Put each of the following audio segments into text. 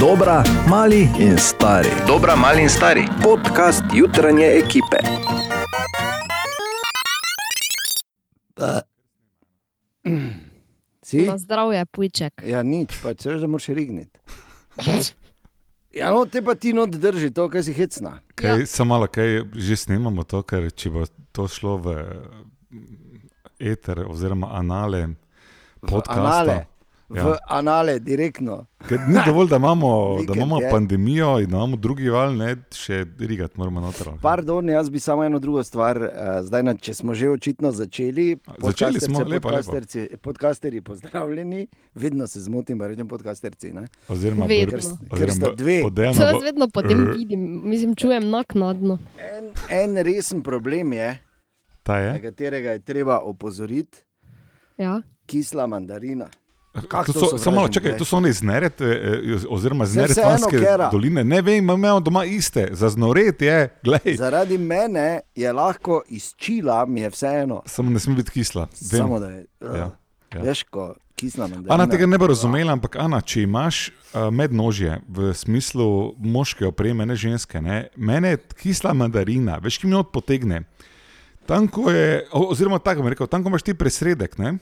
Dobra, mali in stari. Dobra, mali in stari. Podcast jutranje ekipe. Si? Na zdravje, pujček. Ja, nič, pa če že moraš rigniti. Ja, no, te pa ti not drži, to, kar si hecna. Kaj, Ja. Samo malo, kaj že snemamo to, ker če bo to šlo v eter oziroma anale V podcasta. anale, Ja. v anale, direktno. Ker ni dovolj, da imamo, da Vikend imamo je. pandemijo in da imamo drugi val, ne, še rigat moramo noter. Pardon, jaz bi samo eno drugo stvar. Uh, zdaj, na, če smo že očitno začeli, Začeli smo, lepo, lepo. podcasterci, podcasterji pozdravljeni, vedno se zmotim, rečem podcasterci. Ne? Oziroma, Vedno. Ker sta dve. podejamo To jaz vedno potem vidim, mislim, čujem naknadno. En, en resen problem je, Ta na je. katerega je treba opozoriti, Ja. kisla mandarina. To so, samo čakaj, to so oni iz Neret, eh, oziroma Kera. doline. Ne vem, imamo doma iste, za znoret je, glej. Zaradi mene je lahko iz čila, mi je vseeno. Samo ne sme biti kisla. Vem. Samo da je. Uh, Ja, ja. Veš, ko kisla mandarina. Ana tega ne bo razumela, ampak Ana, če imaš uh, mednožje v smislu moške opreme, ne ženske, ne, mene kisla mandarina, veš, ki mi odpotegne. Tam, ko je, oziroma tako bom rekel, tam, ko imaš ti presredek, ne,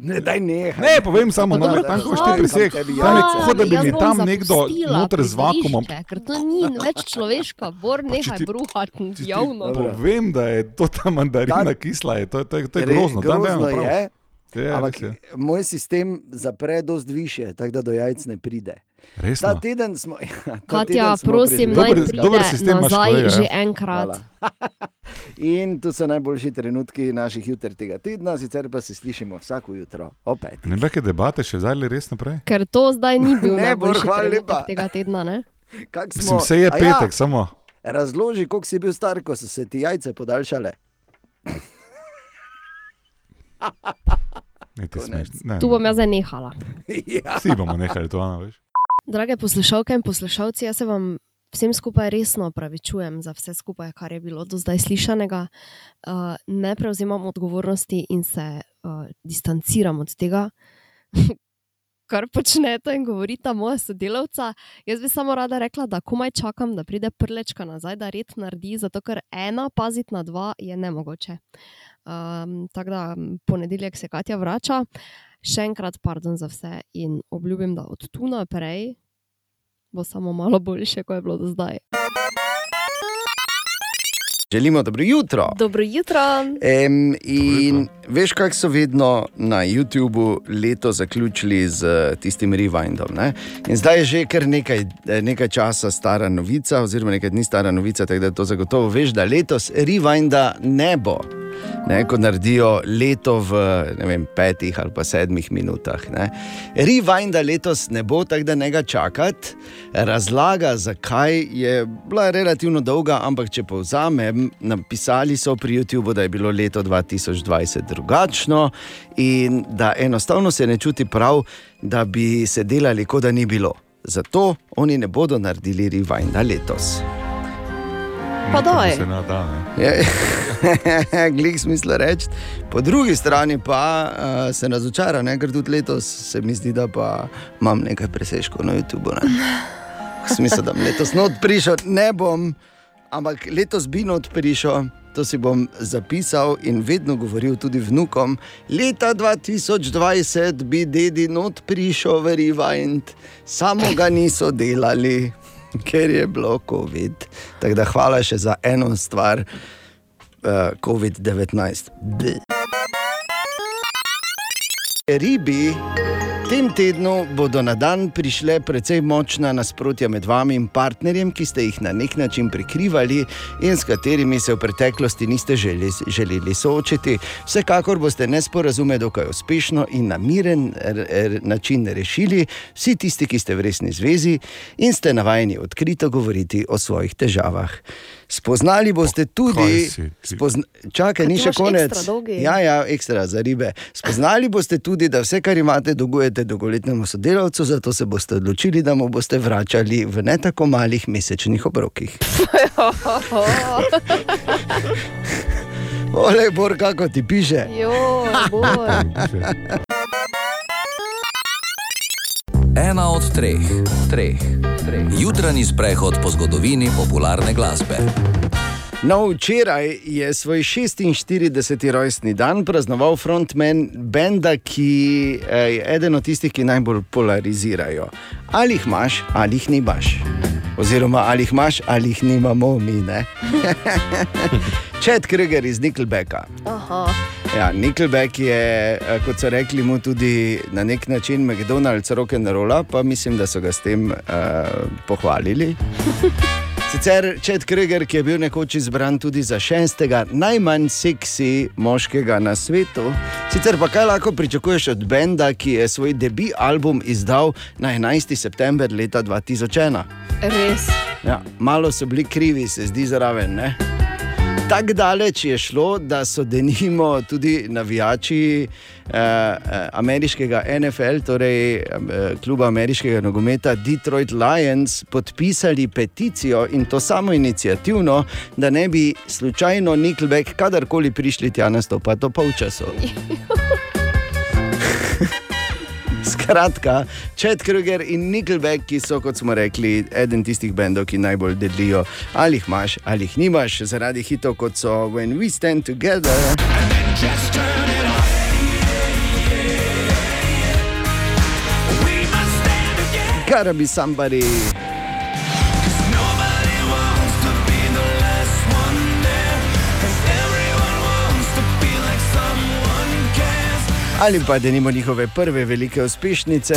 Ne, daj nehaj. ne povem samo, no, da- tam, ko imaš ti tebi tam je kot da bi mi tam nekdo noter z vakumom. Ker to ni več človeška, bor nehaj ti- bruhati javno. Dobro. Povem, da je to ta mandarina kisla, je, to, to, je- to je Re- grozno. tam grozno vemo, prav. je, Je, ampak je. moj sistem zapre dosti više, tako da do jajc ne pride. Ta Resno. teden smo. Ja, ta Katja, teden smo prosim, naj Dober- pride nazaj kolega, že ja. enkrat. Hvala. In tu so najboljši trenutki naših juter tega tedna, sicer pa se slišimo vsako jutro, opet. Ne veke debate še zdaj ali res naprej? Ker to zdaj ni bil Ne, Bor, najboljši hvala trenutek tega tedna. Ne? Kak smo- Mislim, vse je A petek, samo. Ja, razloži, koliko si bil star, ko so se ti jajce podaljšale. Ne. Ne, Tu bom jaz zdaj nehala. ja. Vsi bomo nehali to, veš. Drage poslušalke in poslušalci, jaz se vam vsem skupaj resno opravičujem za vse skupaj, kar je bilo do zdaj slišanega. Uh, ne prevzemam odgovornosti in se uh, distanciram od tega, kar počnete in govorita moja sodelavca. Jaz bi samo rada rekla, da komaj čakam, da pride prlečka nazaj, da red naredi, zato ker ena paziti na dva je nemogoče. Um, tako da ponedeljek se Katja vrača. Še enkrat, pardon za vse in obljubim, da od tu naprej bo samo malo boljše, kot je bilo do zdaj. Želimo dobro jutro. Dobro jutro. Um, in veš, kako so vedno na YouTubu leto zaključili z eh, tistim rewindom. Ne? In zdaj je že kar nekaj, eh, nekaj časa stara novica, oziroma nekaj dni stara novica, tako da to zagotovo veš, da letos rewinda ne bo. Ne, ko naredijo leto v vem, petih ali pa sedmih minutah. Ne. Rewinda letos ne bo, tako da ne ga čakati. Razlaga, zakaj je bila relativno dolga, ampak če povzamem, napisali so pri YouTubu, da je bilo leto 2020 drugačno in da enostavno se ne čuti prav, da bi se delali, kot da ni bilo. Zato oni ne bodo naredili rewinda letos. Pa da. Je- Glik smisla reči. Po drugi strani pa uh, se razočara, ne? ker tudi letos se mi zdi, da pa imam nekaj presežkov na YouTubu. Ne? Smisel, da bom letos not prišel, ne bom, ampak letos bi not prišel. To si bom zapisal in vedno govoril tudi vnukom. Leta 2020 bi dedi not prišel v Rewind, samo ga niso delali, ker je bilo COVID. Tako da hvala še za eno stvar, uh, COVID-19. Bleh. Ribi. Tem tednu bodo na dan prišle precej močna nasprotja med vami in partnerjem, ki ste jih na nek način prikrivali in s katerimi se v preteklosti niste želi, želeli soočiti. Vsekakor boste nesporazume dokaj uspešno in na miren način rešili, vsi tisti, ki ste v resni zvezi in ste navajeni odkrito govoriti o svojih težavah. Spoznali boste tudi, spozna, čakaj, Kaj ni še konec. Ja, ja, ekstra za ribe. Spoznali boste tudi, da vse, kar imate, dolgujete dolgoletnemu sodelavcu, zato se boste odločili, da mu boste vračali v ne tako malih mesečnih obrokih. Ole, bor, kako ti piše. Jo, boj. Ena od treh, treh. Jutranji sprehod po zgodovini popularne glasbe. No, včeraj je svoj 46. rojstni dan praznoval frontman benda, ki eh, je eden od tistih, ki najbolj polarizirajo. Ali jih imaš, ali jih nimaš. Oziroma, ali jih imaš, ali jih nimamo mi. Čet Kreger iz Nickelbacka. Aha. Ja, Nickelback je, eh, kot so rekli, mu tudi na nek način McDonald's rock'n'rolla, pa mislim, da so ga s tem uh, pohvalili. Sicer Čet Kreger, ki je bil nekoč izbran tudi za šestega najmanj seksi moškega na svetu. Sicer pa kaj lahko pričakuješ od benda, ki je svoj debi album izdal na 11. september leta 2001. Res. Ja, malo so bili krivi, se zdi zraven. Ne? Tako daleč je šlo, da so denimo tudi navijači eh, eh, ameriškega NFL, torej eh, kluba ameriškega nogometa Detroit Lions, podpisali peticijo in to samo inicijativno, da ne bi slučajno Nickelback kadarkoli prišli tja nastopati v polčasu. Skratka, Čet Kruger in Nickelback, ki so, kot smo rekli, eden tistih bendov, ki najbolj delijo, ali jih imaš ali jih nimaš, zaradi hitov, kot so When We Stand Together. Gotta be somebody. Ali pa da nimo njihove prve velike uspešnice.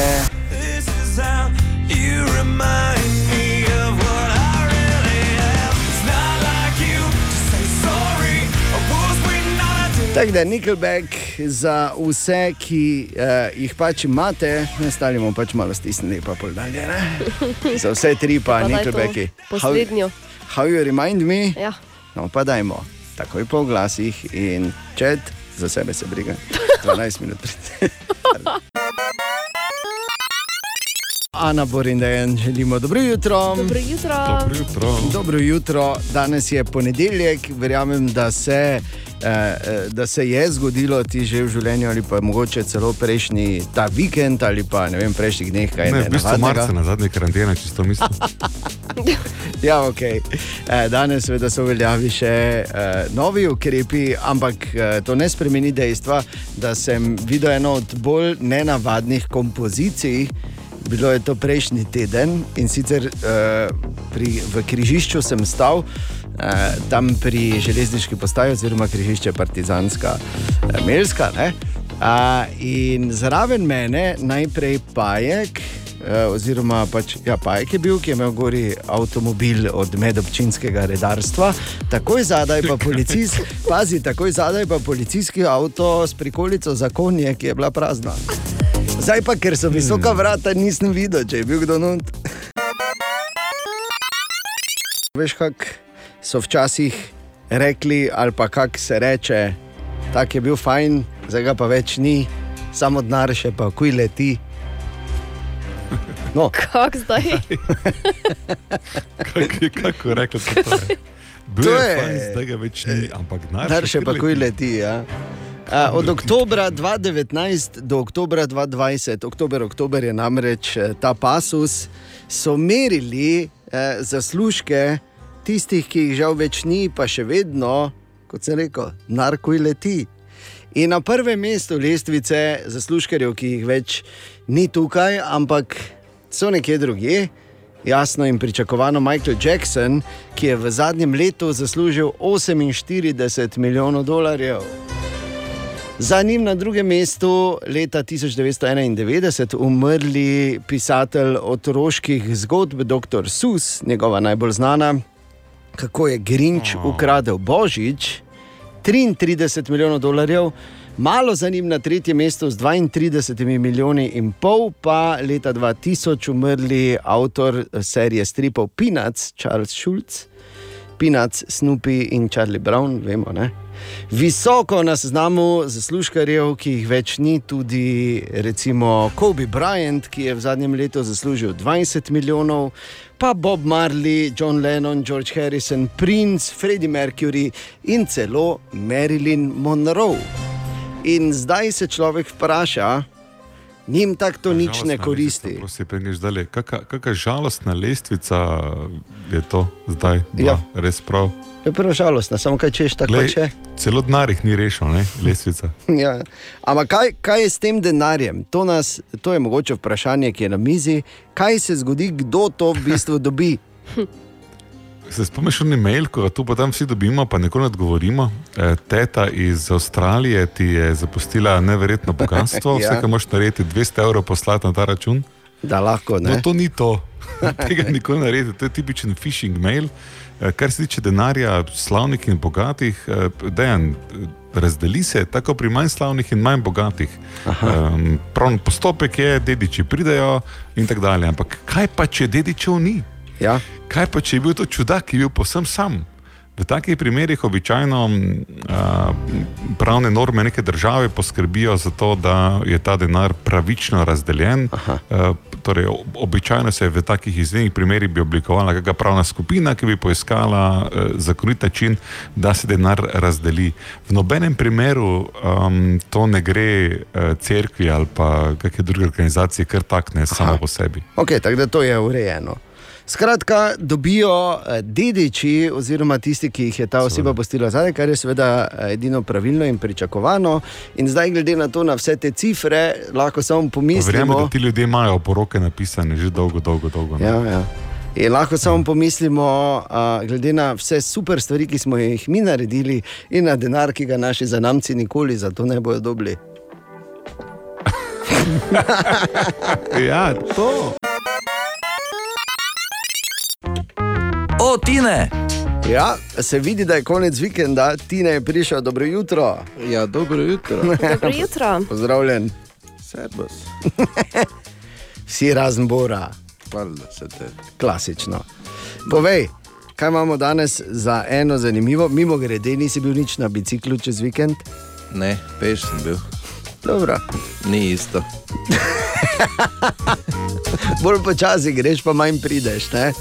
Tako da Nickelback za vse, ki uh, jih pač imate, ne stavimo pač malo stisnili, pa pol dalje. Ne? Za vse tri pa, Pa Nickelbacki. poslednjo. How, how you remind me? Ja. No, pa dajmo, takoj po glasih in čet, za sebe se briga. 12 minut pred. Ana Borindejan, želimo dobro jutro. Dobro jutro. Dobro jutro. Dobro jutro, danes je ponedeljek, verjamem, da se, da se je zgodilo ti že v življenju, ali pa mogoče celo prejšnji ta vikend, ali pa ne vem, prejšnjih dneh, kaj Ne, v bistvu marca na zadnji karanteni, čisto mislim. Ja, okay. eh, danes seveda so veljavi še eh, novi ukrepi, ampak eh, to ne spremeni dejstva, da sem videl eno od bolj nenavadnih kompozicij. Bilo je to prejšnji teden in sicer eh, pri, v križišču sem stal, eh, tam pri železniški postaji, oziroma križišče Partizanska, eh, Melska. Ne? A, in zraven mene najprej pajek, eh, oziroma pač, ja, pajek je bil, ki je imel gori avtomobil od medobčinskega redarstva, takoj zadaj pa policist, pazi, takoj zadaj pa policijski avto s prikolico za konje, ki je bila prazna. Zdaj pa, ker so visoka vrata, nisem videl, če je bil kdo not. Veš, kako so včasih rekli, ali pa kako se reče, tako je bil fajn, zdaj ga pa več ni, samo denar še pa kuj leti. No, Kako zdaj? Kako, kako rekli so to? Je. Bil To je, je- fajn, zdaj ga več ni, ampak denar denar še pa kuj leti. Ja. A, od oktobra 2019 do oktobra 2020, oktober, oktober je namreč eh, ta pasus, so merili eh, zaslužke tistih, ki jih žal več ni, pa še vedno, kot se reče, narko leti. In na prvem mestu lestvice zaslužkarjev, ki jih več ni tukaj, ampak so nekje drugje. Jasno in pričakovano Michael Jackson, ki je v zadnjem letu zaslužil 48 milijonov dolarjev. Za njim na drugem mestu leta 1991 umrli pisatelj otroških zgodb dr. Sus, njegova najbolj znana, kako je Grinč ukradel Božič, 33 milijonov dolarjev, malo za njim na tretjem mestu z 32 milijoni in pol, pa leta 2000 umrli avtor serije stripov Peanuts, Charles Schulz. Peanuts, Snoopy in Charlie Brown, vemo. Ne? Visoko na seznamu zaslužkarjev, ki jih več ni, tudi recimo Kobe Bryant, ki je v zadnjem letu zaslužil 20 milijonov, pa Bob Marley, John Lennon, George Harrison, Prince, Freddie Mercury in celo Marilyn Monroe. In zdaj se človek vpraša, njim tako to nič ne koristi. kaka žalostna lestvica je to zdaj? bila, Ja. Res prav. Je prvo žalostno, samo kaj češ tako Glej, če. celo denar jih ni rešil, ne? lestvica. Ja. Ampak kaj, kaj je s tem denarjem? To, nas, to je mogoče vprašanje, ki je na mizi. Kaj se zgodi, kdo to v bistvu dobi? Se spomniš na e-mail, ko ga tu pa tam vsi dobimo, pa nikoli ne odgovorimo. E, teta iz Avstralije ti je zapustila neverjetno bogatstvo, Ja. vse, kar moš narediti, 200 evrov poslati na ta račun. Da lahko ne. No, to ni to. Tega nikoli ne naredi, to je tipičen phishing mail. Eh, Kar se tiče denarja, slavnih in bogatih, eh, dejan, razdeli se tako pri manj slavnih in manj bogatih. Um, prav postopek je, dediči pridejo in tako dalje. Ampak kaj pa, če dedičev ni? Ja. Kaj pa, če je bil to čudak, ki je bil povsem sam? V takih primerih običajno a, pravne norme neke države poskrbijo za to, da je ta denar pravično razdeljen. A, torej, ob- običajno se v takih izjemnih primerih bi oblikovala kakšna pravna skupina, ki bi poiskala e, zakonit način, da se denar razdeli. V nobenem primeru um, to ne gre e, cerkvi ali pa kakšne druge organizacije, kar takne samo po sebi. Okay, tako da to je urejeno. Skratka, dobijo eh, dediči, oziroma tisti, ki jih je ta oseba postila zadaj, kar je seveda eh, edino pravilno in pričakovano. In zdaj, glede na to, na vse te cifre, lahko samo Pa Verjamem, pomislimo. da ti ljudje imajo poroke napisane že dolgo, dolgo, dolgo. ne. Ja, ja. In lahko samo pomislimo, uh, glede na vse super stvari, ki smo jih mi naredili, in na denar, ki ga naši zanamci nikoli za to ne bodo dobili. Ja, to. O, Tine! Ja, se vidi, da je konec vikenda, Tina je prišel, dobro jutro. Ja, dobro jutro. Dobro jutro. Pozdravljen, Servus. vsi razen Bora, Hvala se te. klasično. Povej, kaj imamo danes za eno zanimivo, mimo grede, nisi bil nič na biciklu čez vikend? Ne, peš sem bil. Dobro. Ni isto. Bolj počasi greš, pa manj prideš. Ne?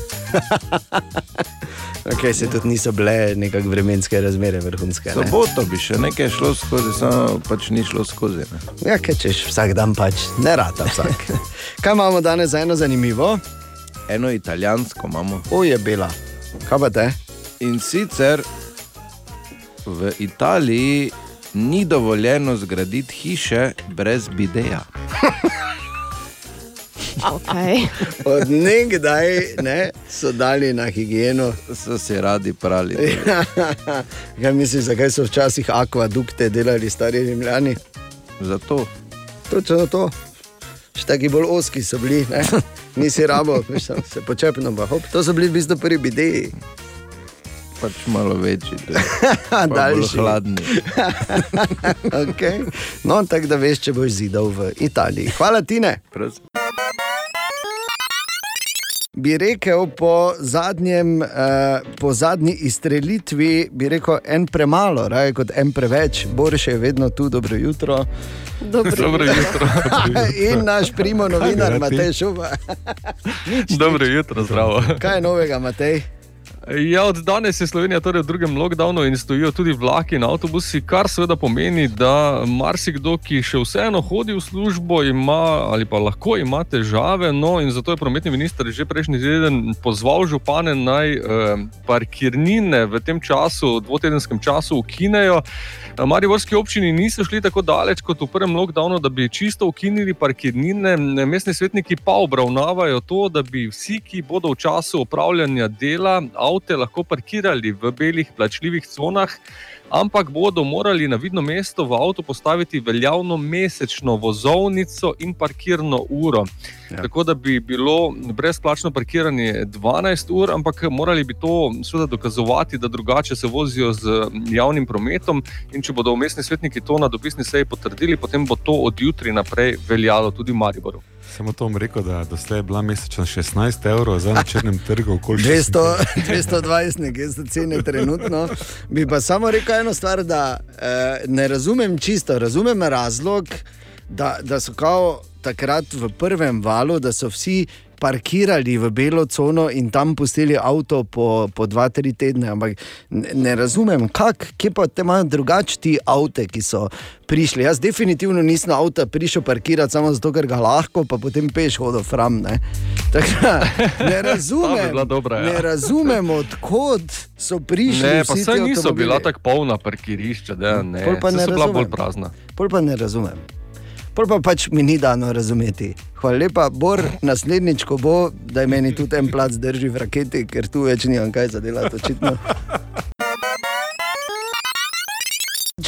okay, se tudi niso bile nekakšne vremenske razmere vrhunske. Ne? Soboto bi še nekaj šlo skozi, samo pač ni šlo skozi. Ne? Ja, kaj češ vsak dan pač, ne rata vsak. Kaj imamo danes za eno zanimivo? Eno italijansko imamo. O je bila, kaj pa te? In sicer v Italiji ni dovoljeno zgraditi hiše brez bideja. Okay. Od nekdaj ne, so dali na higieno. So si radi prali. Kaj misliš, zakaj so včasih akvadukte delali stari rimljani? Zato Točno to. Še taki bolj oski so bili, ne? nisi rabo, se počepno. To so bili v bistvu prvi bideji. Pač malo večji, Daljši. hladni. Okay. No, tako da veš, če boš zidal v Italiji. Hvala ti, ne. Prosim. Bi rekel po, zadnjem, eh, po zadnji izstrelitvi, bi rekel en premalo, raje kot en preveč, Boris je vedno tu, dobro jutro. Dobro. Dobro jutro. In naš primo novinar? Matej Šuba. Dobro jutro, zdravo. Kaj je novega, Matej? Ja, od danes je Slovenija torej v drugem lockdownu in stojijo tudi vlaki in avtobusi, kar seveda pomeni, da marsikdo, ki še vseeno hodi v službo, ima ali pa lahko ima težave. No, in zato je prometni minister že prejšnji teden pozval župane naj eh, parkirnine v tem času, dvotedenskem času, ukinejo. Eh, Mariborski občini niso šli tako daleč kot v prvem lockdownu, da bi čisto ukinili parkirnine. Mestni svetniki pa obravnavajo to, da bi vsi, ki bodo v času opravljanja dela avte lahko parkirali v belih plačljivih conah, ampak bodo morali na vidno mesto v avtu postaviti veljavno mesečno vozovnico in parkirno uro. Ja. Tako da bi bilo brezplačno parkiranje 12 ur, ampak morali bi to seveda dokazovati, da drugače se vozijo z javnim prometom. In če bodo mestni svetniki to na dopisni seji potrdili, potem bo to od jutri naprej veljalo tudi v Mariboru. Samo to bom rekel, da doslej je bila mesečna 16 evrov, zdaj na črnem trgu okoli 200, 220, nekje so cene trenutno. Bi pa samo rekel eno stvar, da eh, ne razumem čisto, razumem razlog, da, da so kao takrat v prvem valu, da so vsi parkirali v belo cono in tam pustili avto po, po dva, tri tedne. Ampak ne, razumem, kako, kje pa te imajo drugačni ti avto, ki so prišli. Jaz definitivno nisem na avto prišel parkirati samo zato, ker ga lahko, pa potem peš hodil fram. Ne, Tako da ne bi razumem, bila dobra, ja. ne razumem odkot so prišli. Ne, pa ti niso bila tako polna parkirišča, da ne. Pol pa ne so bila razumem. bolj prazna. Pol pa ne razumem. Pol pa pač mi ni dano razumeti. Hvala lepa, Bor, naslednjič, ko bo, da meni tudi en plac drži v raketi, ker tu več nimam kaj za delati, očitno.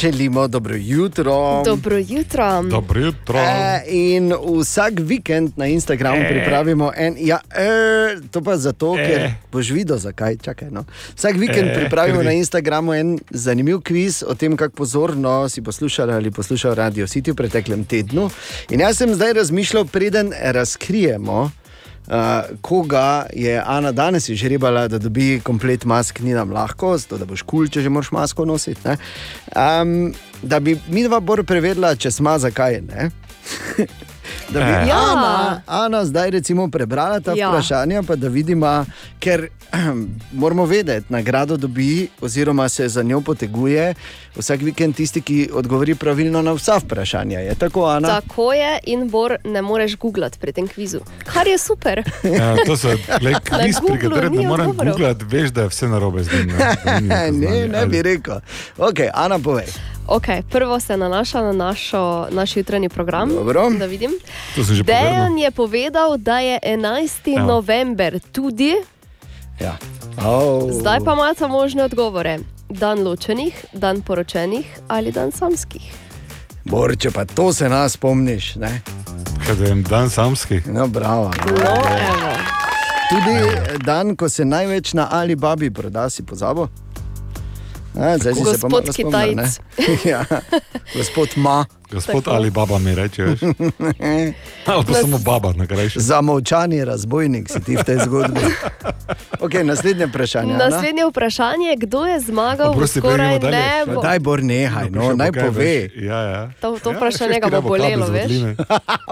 Želimo dobro jutro. Dobro jutro. Dobro jutro. E, in vsak vikend na Instagramu e. pripravimo en. Ja, e, to pa zato, e. ker boš videl, zakaj. Čakaj, no. Vsak vikend e, pripravimo krvi. na Instagramu en zanimiv kviz o tem, kako pozorno si poslušal ali poslušal Radio City v preteklem tednu. In jaz sem zdaj razmišljal, preden razkrijemo. Uh, koga je Ana danes izžrebala, da dobi komplet mask, ni nam lahko, zato da boš kul, če že moraš masko nositi. ne. Um, da bi mi dva bolj preverila, če smo zakaj. Ne? Da bi Eh. Ja. Ana, Ana zdaj recimo prebrala ta ja. Ja. vprašanja, pa da vidimo, ker moramo vedeti, nagrado dobi, oziroma se za njo poteguje vsak vikend tisti, ki odgovori pravilno na vsa vprašanja. Je tako, Ana? Tako je, in bor ne moreš googlati pri tem kvizu. Kar je super. Ja, to so le kviz, pri katerem ne morem odgovorov. googlati, veš, da je vse narobe z njim. Ne, ne, ne bi rekel. Ok, Ana, povej. Okay, prvo se nanaša na našo, naš jutranji program. Dobro. Da vidim. Že Dejan je povedal, da je 11. Evo. november tudi, Ja. Oh. zdaj pa imate možne odgovore. Dan ločenih, dan poročenih ali dan samskih. Bor, če pa to se nas spomniš. Ne? Kaj je dan samski. No, bravo. No, evo. Tudi dan, ko se največ na Alibabi proda, si pozabo. A, zdaj si se pa Gospod malo spomnil, ne? Ja, gospod Ma, Gospod Tako. ali baba mi reče, veš. Ali pa samo baba, na krajši. zamolčani razbojnik si ti v tej zgodbi. Okay, naslednje vprašanje. Naslednje vprašanje, kdo je zmagal Oprosti, v skoraj nebo? Daj, Bor, nehaj, no, naj pove. Ja, ja. To- to Ja, vprašanje veš, ga bo bolelo, veš.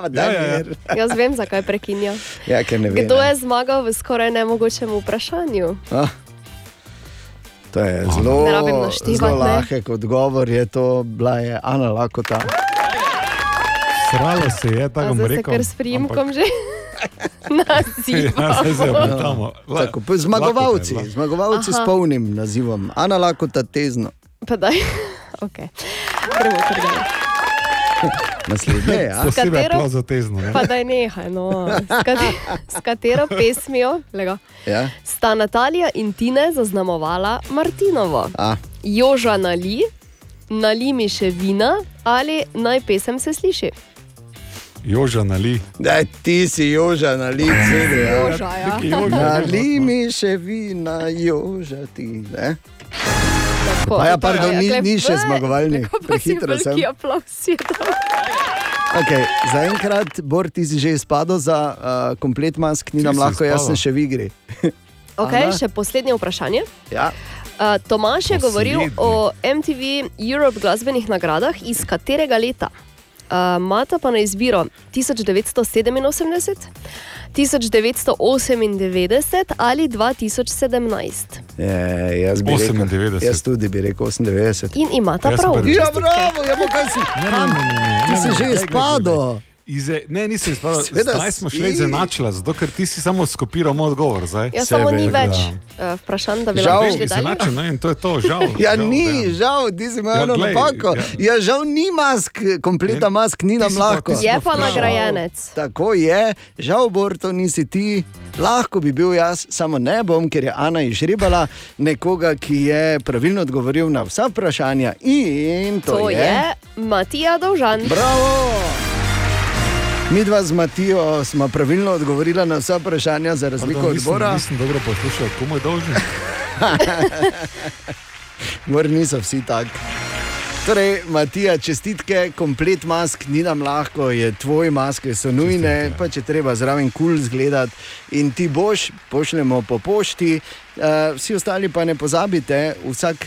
Daj, Ja, ja, ja. Jaz vem, zakaj prekinja. Ja, ker ne vem. Kdo je zmagal v skoraj nemogočem vprašanju? Ah. To je zelo, zelo ne. lahek odgovor, je to bila je Ana Lakota. Sralo se je, tako bom rekel. kar s primkom že Ja, Tako, zmagovalci, Lakota zmagovalci s Aha. polnim nazivom. Ana Lakota tezno. Pa daj. Okay. Gremo kar dalje. Naslednje, ja. Posebej katero- aplauz za tezno. ne? Pa daj nehaj. No. S, kate, s katero pesmijo lega, ja. sta Natalija in Tine zaznamovala Martinovo? A, Joža nali, nali mi še vina ali naj pesem se sliši. Joža nali. daj, ti si Joža na lice. Ja. Joža, ja. Nali mi še vina, Joža ti. Ne? Tako, A ja, pardon, ni- ni še zmagovalni. Prehitro sem. Okay, Zaenkrat, Bor, ti si že izpadel za uh, komplet mask, ni nam lahko, jaz sem še v igri. Okay, Ana? še poslednje vprašanje. Ja. Uh, Tomaš je govoril Poslednje. o MTV Europe glasbenih nagradah, iz katerega leta? Uh, Mata pa na izbiro 1987, 1998 ali 2017. Je, jaz, bi rekel, 98. jaz tudi bi rekel 98. In imata Jaz prav. Ja, bravo, ja, pa kaj si? Ne, ne, ne, ne, ne, Ti ne, si ne, že izpadel. Ize, ne, nisem izpadel. Seveda Zdaj smo si. šli izenačila, zato ker ti si samo skopiral moj odgovor. Zdaj. Ja, samo ni Seveda. več uh, vprašanj, da bi Žal. lahko dalje. Izenačen, ne, in to je to, žal. Ja, žal, ni, Dejan. žal, ti si imel Ja, eno napako. ja. Ja, žal ni mask, kompleta Ne, mask ni nam pa- lahko. Je pa nagrajenec. Tako je, žal, Bor, to nisi ti. Lahko bi bil jaz, samo ne bom, ker je Ana izžrebala nekoga, ki je pravilno odgovoril na vsa vprašanja. In to, To je Matija Dovžan. Bravo! Mi dva z Matijo smo pravilno odgovorili na vsa vprašanja, za razliko Pardon, od nisem- Bora. Nisem dobro poslušal, komu je dolžen. Gor niso vsi taki. Torej, Matija, čestitke, komplet mask ni nam lahko, je tvoj maske so nujne, Čestitke. pa če treba zraven kul cool zgledati in ti boš, pošljemo po pošti. Uh, vsi ostali pa ne pozabite, vsak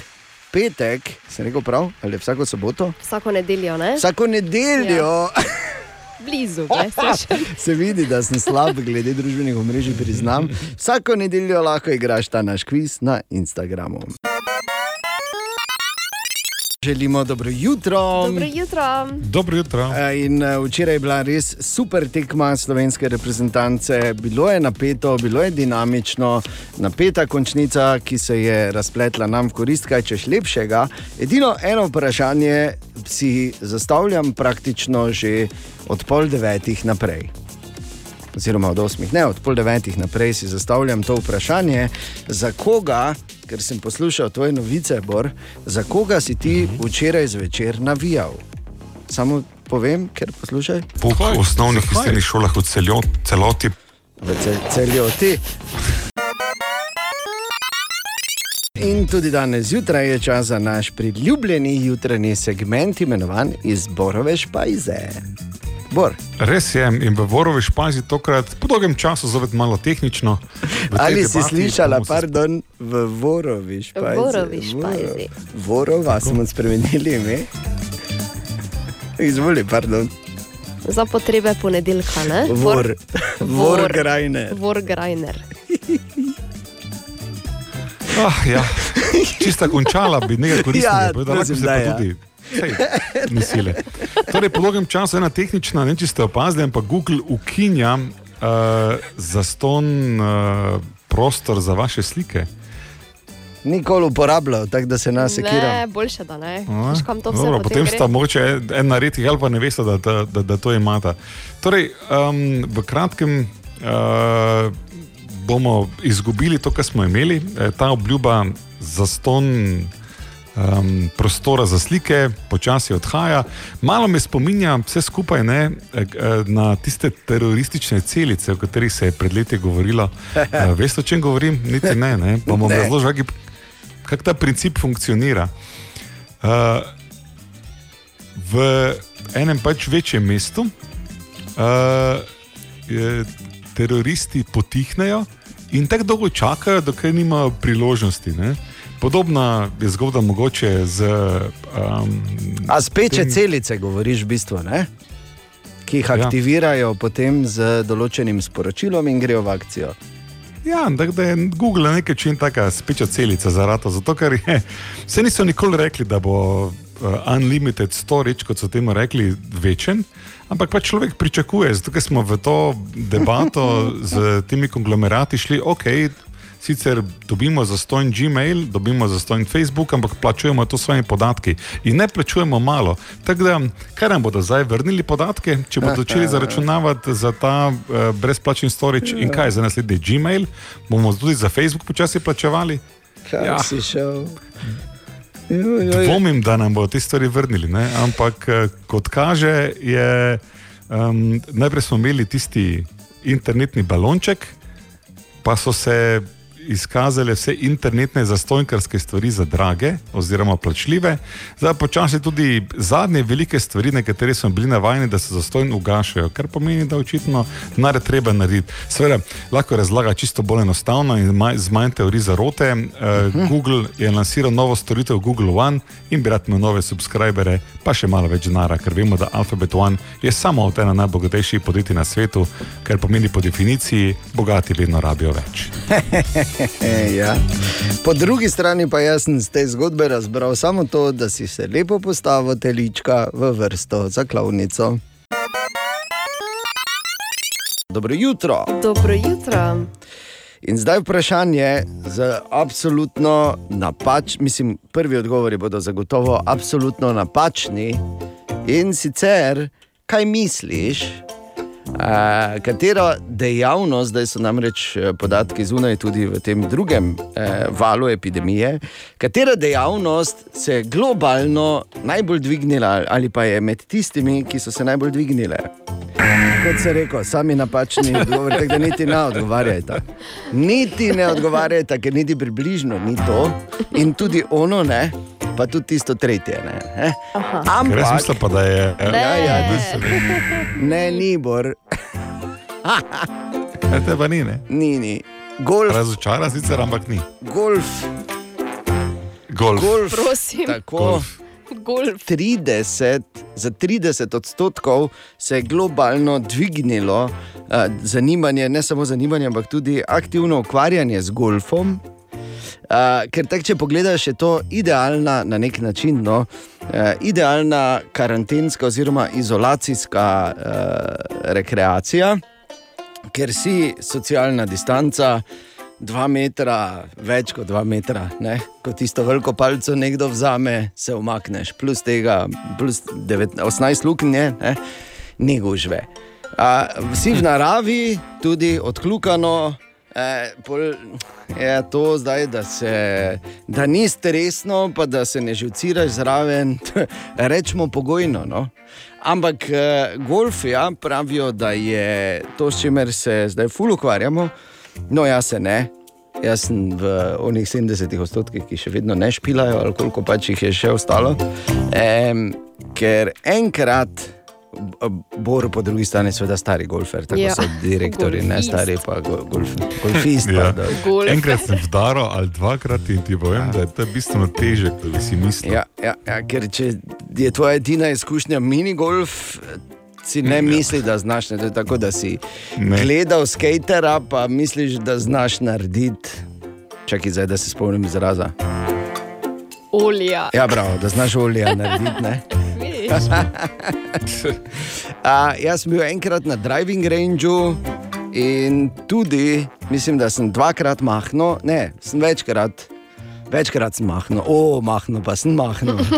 petek, sem rekel prav, ali vsako soboto, Vsako nedeljo, ne? vsako nedeljo. Ja. Blizu, veš. Se vidi, da sem slab glede družbenih omrežij, priznam. Vsako nedeljo lahko igraš ta naš kviz na Instagramu. Želimo dobro jutro. Dobro jutro. Dobro jutro. Eh, In eh, včeraj je bila res super tekma slovenske reprezentance. Bilo je napeto, bilo je dinamično, napeta končnica, ki se je razpletla nam v korist, kaj češ lepšega. Edino eno vprašanje si zastavljam praktično že od pol devetih naprej. Oziroma od osmih, ne od pol devetih naprej si zastavljam to vprašanje, za koga, ker sem poslušal tvoje novice, Bor, za koga si ti včeraj zvečer navijal. Samo povem, ker poslušaj. Po osnovnih in srednjih šolah v celjo, celoti v cel, celoti. In tudi danes zjutraj je čas za naš priljubljeni jutranji segment, imenovan Izborove špajze. Bor, Res je, in v Vorovi špazi tokrat po dolgem času zopet malo tehnično. V ali si debati slišala, pardon, v Vorovi špajzi? Vorovi špajzi. Vorova smo spremenili ime. Izvoli, pardon. Za potrebe ponedeljka, ne? Vor, vor, Vor. grajne. Vorgrajner. Ah, ja. Čista končala bi nekaj koristnega, Ja, prosim, lahko se ja. tudi. Sej. Torej, po dolgem času ena tehnična, ne če ste opazili, ampak Google ukinja uh, zaston uh, prostor za vaše slike. Nikoli uporabljal, tako da se nas sekira. Ne, boljše da ne. A, Veš, kam to vse Dobro, potem potem gre? sta mogoče en- en na redkih ali pa ne veste, da, da, da, da to imata. Torej, um, v kratkem uh, bomo izgubili to, kar smo imeli, ta obljuba za ston. Um, prostora za slike, počasi odhaja. Malo me spominja vse skupaj ne, eh, eh, na tiste teroristične celice, o katerih se je pred leti govorilo. Uh, veste, o čem govorim? Niti ne. ne. Pa bom razložil, kako- ta princip funkcionira. Uh, v enem pač večjem mestu uh, je, teroristi potihnejo in tako dolgo čakajo, dokler nimajo priložnosti. Ne? Podobna je zgodba mogoče z. Um, A speče tem- celice, govoriš v bistvu, ne? ki jih Ja. aktivirajo potem z določenim sporočilom in grejo v akcijo. Ja, tako da je Google na nek način taka speča celica za rata. Zato, ker je, vse niso nikoli rekli, da bo uh, unlimited storage, kot so temu rekli, večen. Ampak pa človek pričakuje, zato smo v to debato z temi konglomerati šli, ok, sicer dobimo za stojn Gmail, dobimo za stojn Facebook, ampak plačujemo to s svojimi podatki in ne plačujemo malo. Tako da, kaj nam bodo zdaj vrnili podatke, če bodo začeli zaračunavati za ta uh, brezplačni storage in kaj za naslednji Gmail, bomo tudi za Facebook počasi plačevali. Kaj Ja. si šel? Dvomim, da nam bodo te stvari vrnili, ne? ampak eh, kot kaže, je um, najprej smo imeli tisti internetni balonček, pa so se izkazale vse internetne zastojkarske stvari za drage oziroma plačljive. Zdaj počasi tudi zadnje velike stvari, na katere smo bili navajeni, da se zastojn ugašajo, kar pomeni, da očitno nare treba narediti. Seveda, lahko razlaga čisto bolj enostavno in z manj teorij zarote. Uh, Google je lansiral novo storitev Google One in bi rad imel nove subskribere, pa še malo več denara, ker vemo, da Alphabet One je samo od ena najbogatejših podjetij na svetu, kar pomeni po definiciji, bogati vedno rabijo več. Ja. Po drugi strani pa jaz sem z te zgodbe razbral samo to, da si se lepo postavil telička v vrsto za klavnico. Dobro jutro. Dobro jutro. In zdaj vprašanje za absolutno napač, mislim, prvi odgovori bodo zagotovo absolutno napačni. In sicer, kaj misliš, a, katera dejavnost, zdaj so namreč eh, podatki zunaj tudi v tem drugem eh, valu epidemije, katera dejavnost se je globalno najbolj dvignila ali pa je med tistimi, ki so se najbolj dvignile? Kot se reče, sami napačni odgovor, tako da niti ne odgovarjajte. Niti ne odgovarjajte, ker niti približno ni to, in tudi ono ne, pa tudi tisto tretje. Ne, eh? Jaz Ampak, mislim pa, da je. Ne. ja, ja, Ne. ne, ni bor, Ne, te pa ni, ne. ni, ni. Golf, Razočara sicer, ampak ni. golf, Golf. golf. Prosim. Tako, Golf. Golf. 30, za 30 odstotkov se je globalno dvignilo uh, zanimanje, ne samo zanimanje, ampak tudi aktivno ukvarjanje z golfom. Uh, ker tak, če pogledaš, je to idealna na nek način, no, uh, idealna karantenska oziroma izolacijska uh, rekreacija, ker si socialna distanca. Dva metra, več kot dva metra, ne? ko tisto veliko palco nekdo vzame, se umakneš, plus tega, plus 19, 18 luknje, ne? ni gužve. A, vsi v naravi, tudi odkljukano, e, pol, je to zdaj, da, se, da ni stresno, pa da se ne živciraš zraven, rečemo pogojno. No? Ampak eh, golf, ja, pravijo, da je to, s čimer se zdaj ful ukvarjamo. No, jaz se ne. Jaz sem v onih 70 odstotkih, ki še vedno ne špilajo, ali koliko pač jih je še ostalo. Um, ker enkrat, Bor po drugi strani, seveda stari golfer, tako Ja, ja. so direktori, ne golfist. stari pa go- golf, golfist. Ja. pardon. Golf. Enkrat sem vdaro ali dvakrat in ti povem, da je to bistveno teže, kot bi si mislil. Ja, ja, ja, ker če je tvoja edina izkušnja minigolf, si ne misli, da znaš. Ne, to je tako, da si Ne. ne. gledal skatera, pa misliš, da znaš narediti. Čakaj, zdaj, da se spomnim izraza. Olja. Ja, bravo, da znaš olje narediti. Ne? Veš, A, jaz sem bil enkrat na driving rangeu in tudi, mislim, da sem dvakrat mahnil, ne, sem večkrat, večkrat sem mahnil, o, mahnil pa sem mahnil.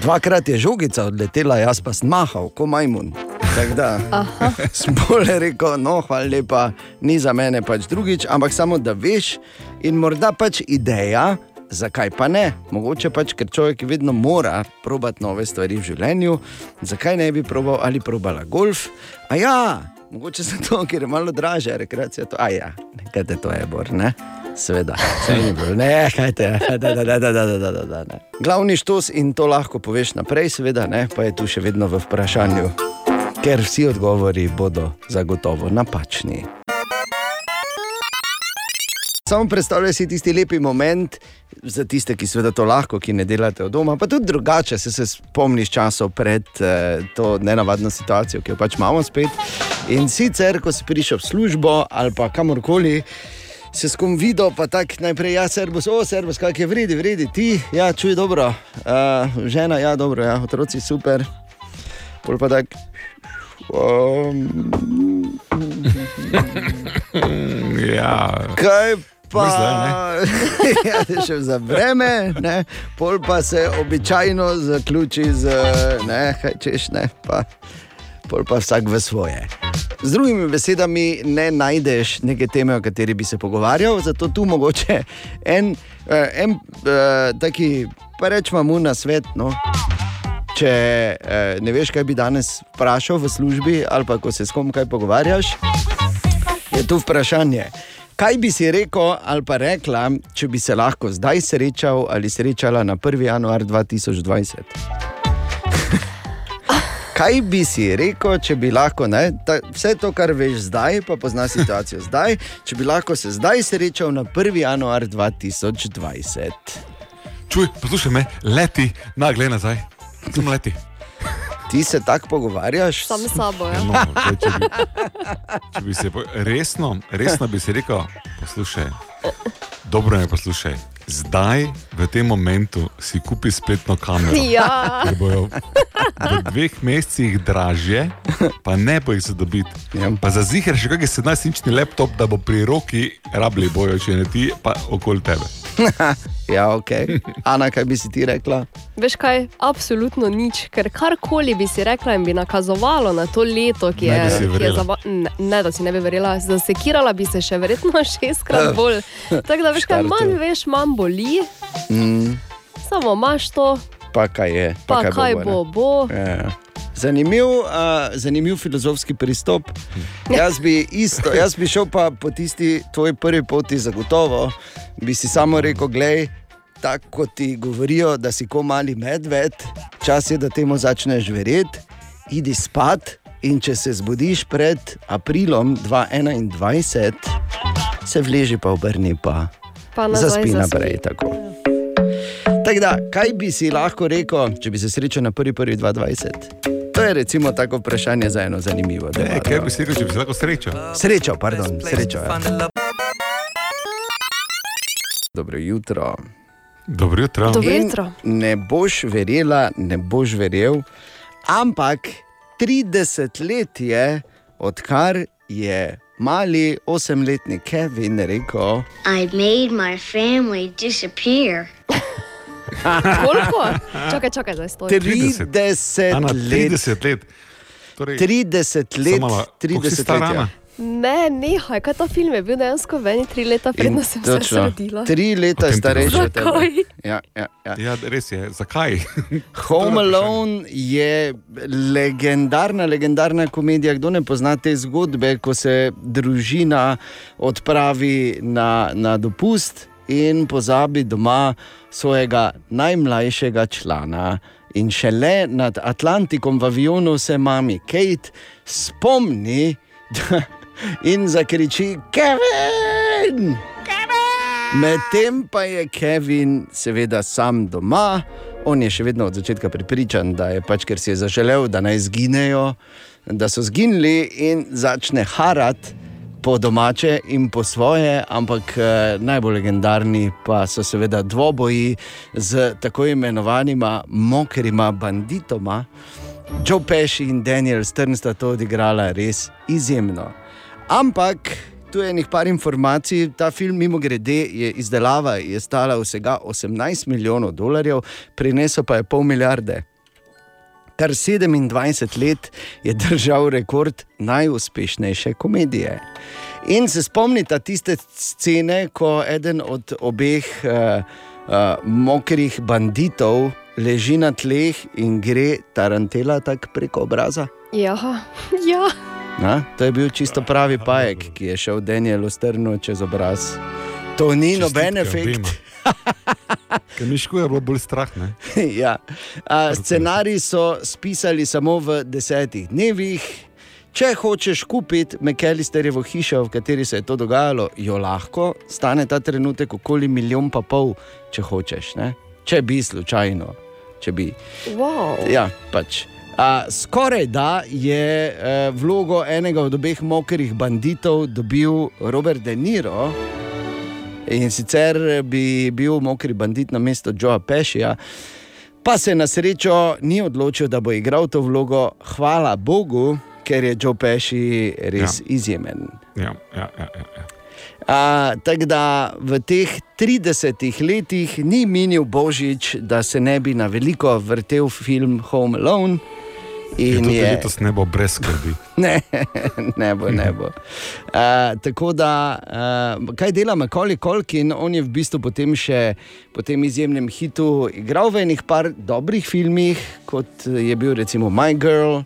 Dvakrat je žogica odletela, jaz pa sem mahal, kot majmun. Tako da sem bolje rekel, no, hvala lepa, ni za mene pač drugič, ampak samo da veš in morda pač ideja. Zakaj pa ne? Mogoče pač, ker človek vedno mora probati nove stvari v življenju, zakaj ne bi probal ali probala golf? A ja, mogoče zato, ker je malo dražja rekreacija. To, a ja, kaj te to je, bor, ne? Seveda, se ni bilo, ne, kaj te, da, da, da, da, da, da, ne. Glavni štos in to lahko poveš naprej, seveda, ne, pa je tu še vedno v vprašanju, ker vsi odgovori bodo zagotovo napačni. Samo predstavljaj si tisti lepi moment za tiste, ki seveda to lahko, ki ne delate od doma, pa tudi drugače, se, se spomniš časov pred eh, to nenavadno situacijo, ki jo pač imamo spet. In sicer, ko si prišel v službo ali pa kamorkoli, se s kom videl, pa tako najprej, ja, servus, o, servus, kaj je vredi, vredi, ti, ja, čuj dobro, uh, žena, ja, dobro, ja, otroci super, pol pa tak. Um, Ja, Kaj pa ja, še za vreme, ne? pol pa se običajno zaključi z ne, kaj češ, ne, pa, pol pa vsak v svoje. Z drugimi besedami, ne najdeš neke teme, o kateri bi se pogovarjal, zato tu mogoče en, eh, en eh, taki, pa rečemo mu na svet. No? Če eh, ne veš, kaj bi danes vprašal v službi, ali pa ko se s kom kaj pogovarjaš, je tu vprašanje. Kaj bi si rekel ali pa rekla, če bi se lahko zdaj srečal ali srečala na 1. januar 2020? Kaj bi si rekel, če bi lahko, ne, ta, vse to, kar veš zdaj, pa poznaš situacijo zdaj, če bi lahko se zdaj srečal na 1. januar 2020? čuj, poslušaj me, leti, na gled nazaj, samo leti. Ti se tako pogovarjaš? sam s sabo. Ja. No, zdaj, če, bi, če bi se po- resno, resno bi si rekel, poslušaj, dobro me poslušaj. Zdaj, v tem momentu, si kupi spletno kamero. Ja. Ker bojo v dveh mesecih dražje, pa ne bo jih zadobiti. Ja. Pa za zihar še kakšen 17-inčni laptop, da bo pri roki rabili bojo, če ne ti, pa okoli tebe. Ja, ok. Ana, kaj bi si ti rekla? Veš kaj, absolutno nič, ker karkoli bi si rekla in bi nakazovalo na to leto, ki je, ki je verjela. zava... ne, ne, da si ne bi verjela, zasekirala bi se še verjetno šestkrat bolj. Tako da veš kaj, manj veš, manj boli, Mm, samo imaš to, pa kaj je? pa kaj ne? bo, bo. Ja. Zanimiv, uh, zanimiv filozofski pristop. Jaz bi, isto, jaz bi šel pa po tisti tvoji prvi poti, zagotovo. Bi si samo rekel, gledaj, tako kot ti govorijo, da si kot mali medved, čas je, da temu začneš verjeti, idi spat. In če se zbudiš pred aprilom 2021, se vleži pa obrni pa Pa nazaj zaspi naprej. Tako. Tako da, kaj bi si lahko rekel, če bi se srečal na 1.1.2020? To je recimo tako vprašanje za eno zanimivo. Ne, kaj bi si rekel, če bi se lahko srečal? Srečo, pardon, srečo. Ja. Dobro jutro. Dobro jutro. Dobro jutro. Ne boš verjela, ne boš verjel, ampak 30 let je, odkar je mali osemletni Kevin rekel: I made my family disappear. Koliko? Čakaj, čakaj, zdaj stoji. 30 Ana, let. 30 let. Torej, 30 let, Samo malo, koliko si 30 stara, let. Ne, nehaj, kaj ta film je bil dejansko meni tri leta, In predno sem se točno, rodila. Tri leta ti starejši od. Zakaj? Ja, ja, ja. Ja, res je. Zakaj? Home Alone je legendarna, legendarna komedija. Kdo ne pozna te zgodbe, ko se družina odpravi na, na dopust in pozabi doma svojega najmlajšega člana. In šele nad Atlantikom v avionu se mami Kate spomni da, in zakriči: Kevin! Medtem pa je Kevin, seveda, sam doma, on je še vedno od začetka pripričan, da je pač, ker si je zaželel, da naj zginejo, da so zginili in začne harati po domače in po svoje, ampak eh, najbolj legendarni pa so seveda dvoboji z tako imenovanima mokrima banditoma. Joe Pesci in Daniel Stern sta to odigrala res izjemno. Ampak tu je par informacij. Ta film, mimo grede, je izdelava je stala vsega 18 milijonov dolarjev, prinesel pa je pol milijarde. Kar 27 let je držal rekord najuspešnejše komedije. In se spomnite tiste scene, ko eden od obeh uh, uh, mokrih banditov leži na tleh in gre tarantela tako preko obraza. Ja, ja. Na? To je bil čisto pravi pajek, ki je šel Danielu strnu čez obraz. To ni noben efekt. Ker Mišku je bilo bolj strah. Ne? ja. A, scenarij so spisali samo v desetih dnevih. Če hočeš kupiti McAllisterjevo hišo, v kateri se je to dogajalo, jo lahko, stane ta trenutek okoli milijon pa pol, če hočeš. Ne? Če bi slučajno, če bi. Wow. Ja, pač. A, skoraj da je e, vlogo enega od obeh mokrih banditov dobil Robert De Niro. In sicer bi bil mokri bandit na mesto Joea Pešija, pa se na srečo ni odločil, da bo igral to vlogo. Hvala Bogu, ker je Joe Peši res ja. izjemen. Ja, ja, ja, ja. A, Tako da v teh 30 letih ni minil Božič, da se ne bi na veliko vrtel film Home Alone. In je... je, letos ne bo brez skrbi. ne, ne bo, ne bo. Uh, tako da, uh, kaj dela Macaulay Colkin, on je v bistvu potem še po tem izjemnem hitu igral v enih par dobrih filmih, kot je bil recimo My Girl.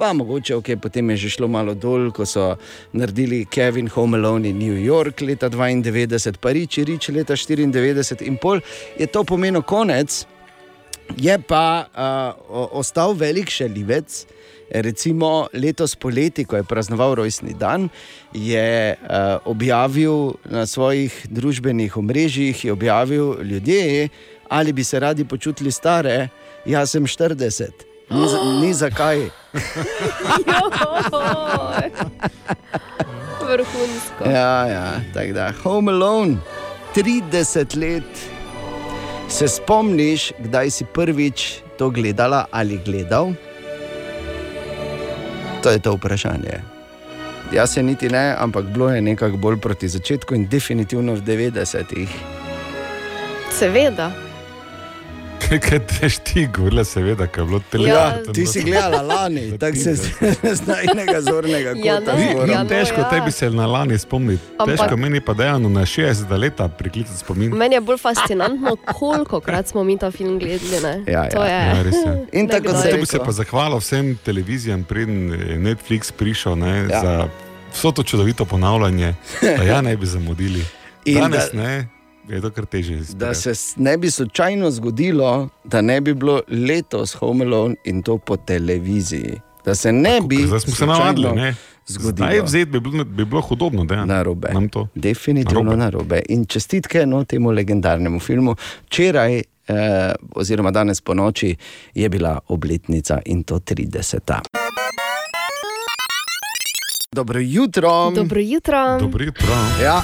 Pa mogoče, okay, potem je že šlo malo dol, ko so naredili Kevin Home Alone in New York leta 92, Parič, Rič leta 94 in pol je to pomenilo konec. Je pa uh, ostal velik šelivec. Recimo letos poleti, ko je praznoval rojstni dan, je uh, objavil na svojih družbenih omrežjih, je objavil ljudje, ali bi se radi počutili stare. Jaz sem 40, ni, za, ni zakaj. Vrhunsko. Ja, ja, tako da, Home Alone, 30 let. Se spomniš, kdaj si prvič to gledala ali gledal? To je to vprašanje. Jaz se niti ne, ampak bilo je nekako bolj proti začetku in definitivno v 90-ih. Seveda. Kaj, kaj teš ti, govorila seveda, ker je bilo Ja, televizija. Ti si gledala lani, tako se zdaj enega zornega Ja, kota. ne, zgoraj. ja, no, Težko ja. tebi se na lani spomniti. Ampak- Težko meni pa dejano na 60 leta priklicati spomin. Meni je bolj fascinantno, koliko krat smo mi ta film gledali. ne. Ja, ja. To je. Ja, res je. In tako se je bi se pa zahvalil vsem televizijam, preden je Netflix prišel ne, Ja. ja. za vso to čudovito ponavljanje, da ja ne bi zamudili. Danes da- ne, je to kar teže. Da izpeljati. se ne bi slučajno zgodilo, da ne bi bilo letos Home Alone in to po televiziji. Da se ne bi Zdaj smo se navadili. ne. zgodilo. Zdaj vzeti bi bilo, bi bilo hudobno, da Narobe. nam to. Definitivno Narobe. narobe. In čestitke no, temu legendarnemu filmu. Včeraj eh, oziroma danes po noči, je bila obletnica in to 30. Dobro jutro. Dobro jutro. Dobro jutro. Ja.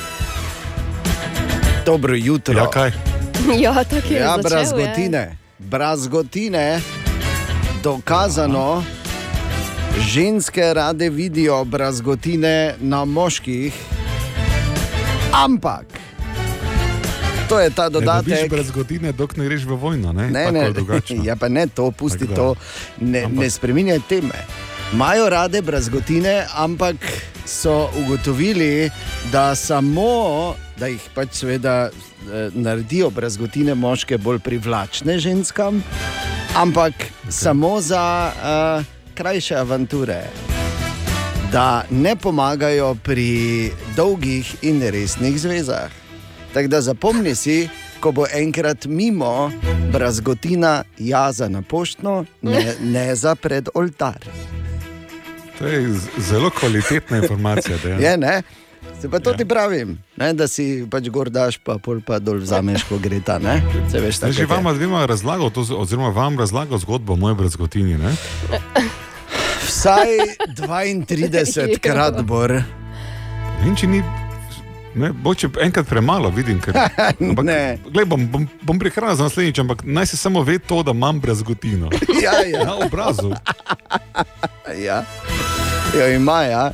Dobro jutro. Ja, kaj? Ja, tako je. Ja, začel, brazgotine. Brazgotine, dokazano, ženske rade vidijo brazgotine na moških, ampak to je ta Ne dodatek. brez godine, dok ne greš v vojno. Ne, Ne, Tako ne, je ja, pa ne to, pusti to, ne, Ampak- ne spremenjaj teme. Imajo rade brazgotine, ampak so ugotovili, da samo, da jih pač seveda eh, naredijo brazgotine moške bolj privlačne ženskam, ampak okay. samo za uh, krajše avanture. Da ne pomagajo pri dolgih in resnih zvezah. Tako da zapomni si, ko bo enkrat mimo brazgotina jaza na poštno, ne, ne za pred oltar. To je zelo kvalitetna informacija. Je, ne? Se pa to ja. ti pravim, ne? da si pač gor daš, pa pol pa dol vzameš, ko gre ta. Ne? Se veš, tako že vam dvema razlagal, to, oziroma vam razlagal zgodbo o moji brezgotini. Ne? Vsaj 32 krat bor. In če ni, ne, boče enkrat premalo, vidim. Ker, ampak, Ne. glej, bom, bom, bom prihranil za naslednjič, ampak naj se samo ve to, da imam brezgotino. Ja, ja. Na obrazu. ja. Jo ima, ja.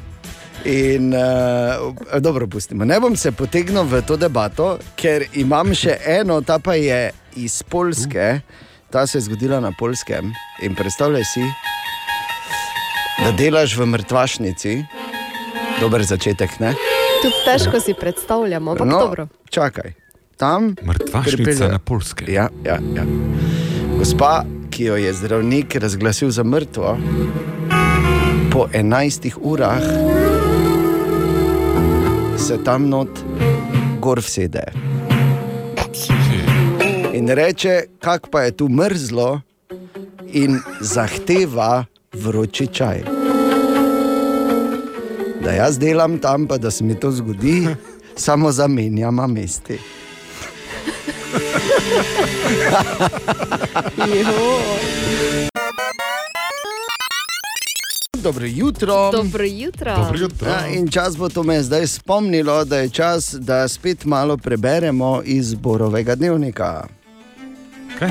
In uh, dobro, pustimo. Ne bom se potegnil v to debato, ker imam še eno, ta pa je iz Polske, ta se je zgodila na Polskem. In predstavljaj si, da delaš v mrtvašnici, dober začetek, ne? Tudi težko si predstavljamo, ampak no. dobro. čakaj. Tam Mrtvašnica pripelje- na Polskem. Ja, ja, ja. Gospa, ki jo je zdravnik razglasil za mrtvo, po 11 urah se tam not gor vsede. In reče, kak pa je tu mrzlo, in zahteva vroči čaj. Da jaz delam tam, pa da se mi to zgodi, samo zamenjama mesti. Dobro jutro. Dobro jutro. Dobro jutro. Ja, in čas bo to me zdaj spomnilo, da je čas, da spet malo preberemo iz Borovega dnevnika. Kaj?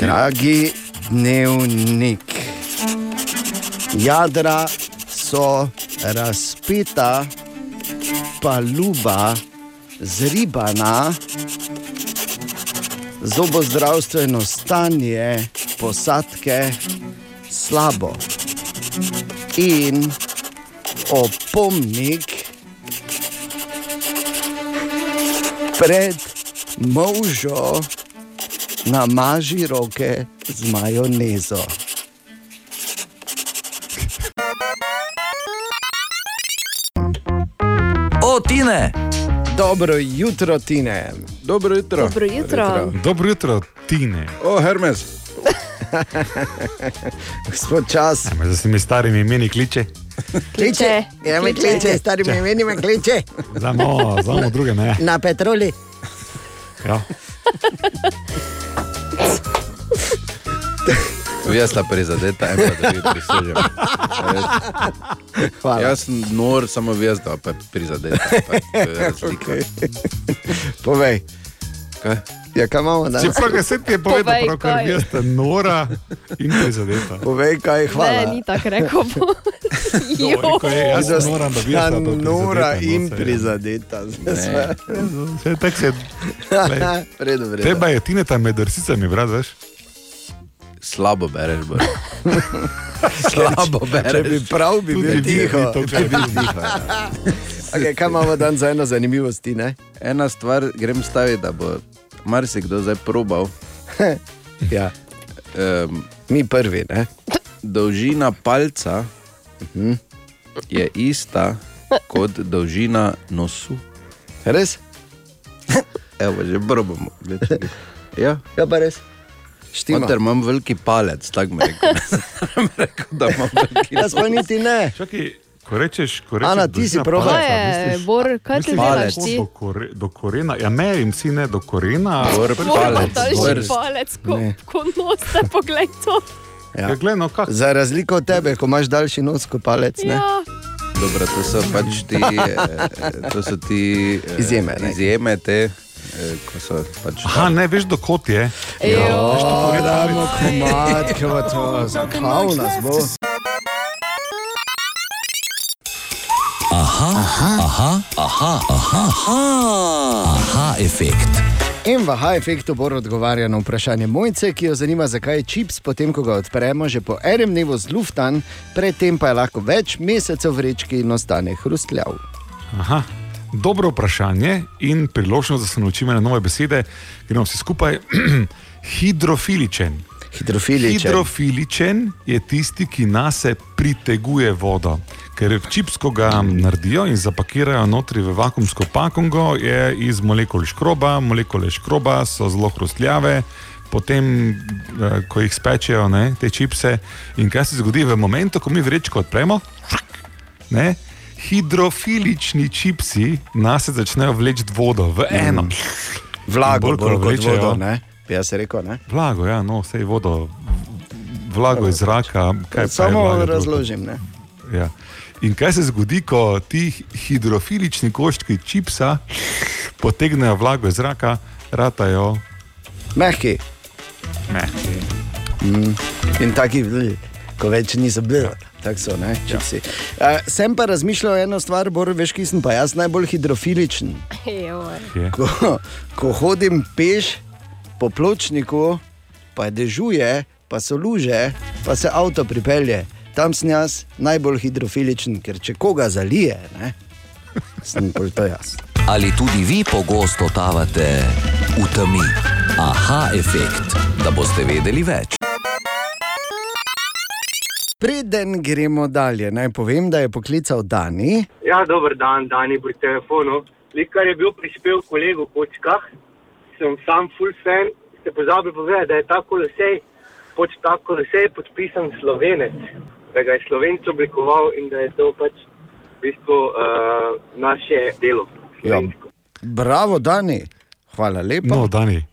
Dragi dnevnik, jadra so razpeta, paluba zribana, zobozdravstveno stanje posadke slabo. In opomnik pred možo namaži roke z majonezo. Tine! Dobro jutro, Tine. Dobro jutro. Dobro jutro. Dobro jutro, Tine. O, Hermes. Gospod čas. A me za temi starimi imeni kliče. Kliče. Ja, me kliče, stari me meni me kliče. Zamo, zamo druge ne. Na petroli. Ja. Jaz sta prizadeta, en pa da vi prislužim. Hvala. Jaz sem nor, samo jaz da pa prizadeta. Pa, je razlika. Okay. Povej, Kaj? ja, kaj imamo danes? Čeprav ga se ti je povedal, Povej, pravkar kaj. vi ste nora in prizadeta. Povej, kaj je Ne, hvala. ni tako rekel. Je, jaz Da sem moram, da bi to Nora no, in prizadeta. Vse tako se. glej, Vredo, vredo. Treba je tineta med drsicami, brat, veš? Slabo bereš, bro. Slabo Če bereš. bi prav bi bil tiho. vi to, kar vidim. Okay, kaj imamo danes za eno zanimivost? Ne? Ena stvar grem staviti, da bo marsikdo zdaj probal. Ja, Um, mi prvi, ne? dolžina palca Mhm. je ista kot dolžina nosu. Res? Evo, že probamo. če bi- Ja, Ja, pa res. Štima. Mater, imam veliki palec, tako mi rekel. Rekel, da imam veliki Jaz pa niti ne. Čakaj, Ko rečeš, ko rečeš Ana, ti si Kaj je, misliš- Bor, kaj ti misliš, delaš da ti? Do, kore, do korena, ja, merim si ne do korena. Bor, palec, Daljši bor. palec, ko, Ne. ko noste, poglej to. Ja. Ja, glej, no, kak, Za razliko od tebe, ko imaš daljši nos kot palec. Ne? Ja. Dobro, to so pač ti, eh, to so ti eh, Izjeme, ne? izjeme te, ko so pač. Aha, ne veš, dokot je. Jo. O, damo komat, kako to, zakal nas bo. Aha, aha, aha, aha, aha, aha, aha efekt. In v aha efektu bo odgovarjal na vprašanje mojce, ki jo zanima, zakaj je čips, potem ko ga odpremo, že po enem dnevu zluftan, predtem pa je lahko več mesecev v vrečki in ostane hrustljav. Aha. Dobro vprašanje in priložnost, da se naučimo nove besede, gremo vsi skupaj. Hidrofiličen. Hidrofiličen. Hidrofiličen je tisti, ki nas priteguje vodo. Ker čips, ko ga naredijo in zapakirajo notri v vakumsko pakungo, je iz molekul škroba, molekule škroba so zelo hrustljave. Potem, eh, ko jih spečejo, ne, te čipse, in kaj se zgodi v momentu, ko mi vrečko odpremo, ne, hidrofilični čipsi nas začnejo vleči vodo v eno. Vlago, In bolj, ko bolj kot vlečejo- vodo, ne? Jaz rekel, ne? Vlago, ja, no, vse je vodo, vlago iz zraka. Samo razložim, ne? Ja. In kaj se zgodi, ko ti hidrofilični koščki čipsa potegnejo vlago iz zraka, ratajo Mehki. mehki. Mm. In taki, ko več niso bili. Tako so, ne, čipsi. Ja. Uh, sem pa razmišljal eno stvar, bolj veš, ki sem pa jaz najbolj hidrofiličen. Ko, ko hodim peš po pločniku, pa dežuje, pa so luže, pa se avto pripelje. Tam sem jaz najbolj hidrofiličen, ker če koga zalije, ne, sem bolj to jaz. Ali tudi vi pogosto totavate v temi? Aha efekt, da boste vedeli več. Preden gremo dalje, naj povem, da je poklical Dani. Ja, dober dan, Dani pri telefonu. Likar je bil prispel kolegu Počkah, sem sam full fan, ste pozabili povedati, da je ta kolosej, poč ta kolosej podpisan slovenec, da ga je slovenc oblikoval in da je to pač v bistvu uh, naše delo. Ja. Bravo, Dani, hvala lepa. No, Dani.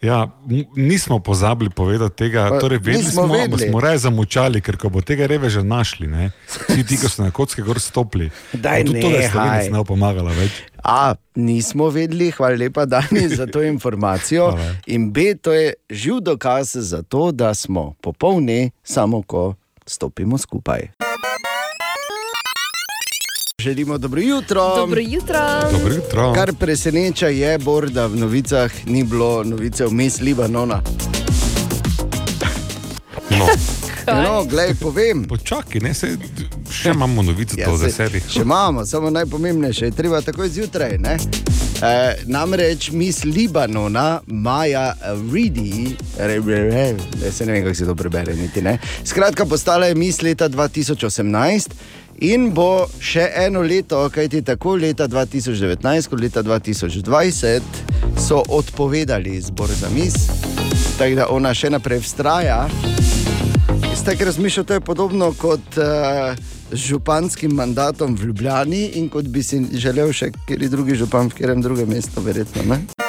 Ja, nismo pozabili povedati tega, Pa, torej vedeli nismo smo, vedeli. smo raje zamučali, ker ko bo tega reveža našli, ne, vsi ti, ki so na kocke gor stopili. Daj, tudi to, da nehaj. Slovenec ne pomagala več. A, nismo vedeli, hvala lepa, Dani, za to informacijo. In B, to je živ dokaz za to, da smo popolni, samo ko stopimo skupaj. Želimo dobro jutro. Dobro jutro. Dobro jutro. Kar preseneča je, Bor, da v novicah ni bilo novice vmes Libanona. No, No, glej, povem. počakaj, ne, se, še imamo novico Ja, do desetih. Še imamo, samo najpomembnejše je treba takoj zjutraj. ne. E, namreč mis Libanona, Maja Ridi, re, re, re, se ne vem, kako se to prebere, niti ne. Skratka, postala je mis leta 2018 in bo še eno leto, kajti tako leta 2019 kot leta 2020 so odpovedali izbor za mis, tako da ona še naprej vztraja. Jaz tako razmišljam, to je podobno kot uh, županskim mandatom v Ljubljani in kot bi si želel še kjer drugi župan v katerem drugem mestu, verjetno. Ne?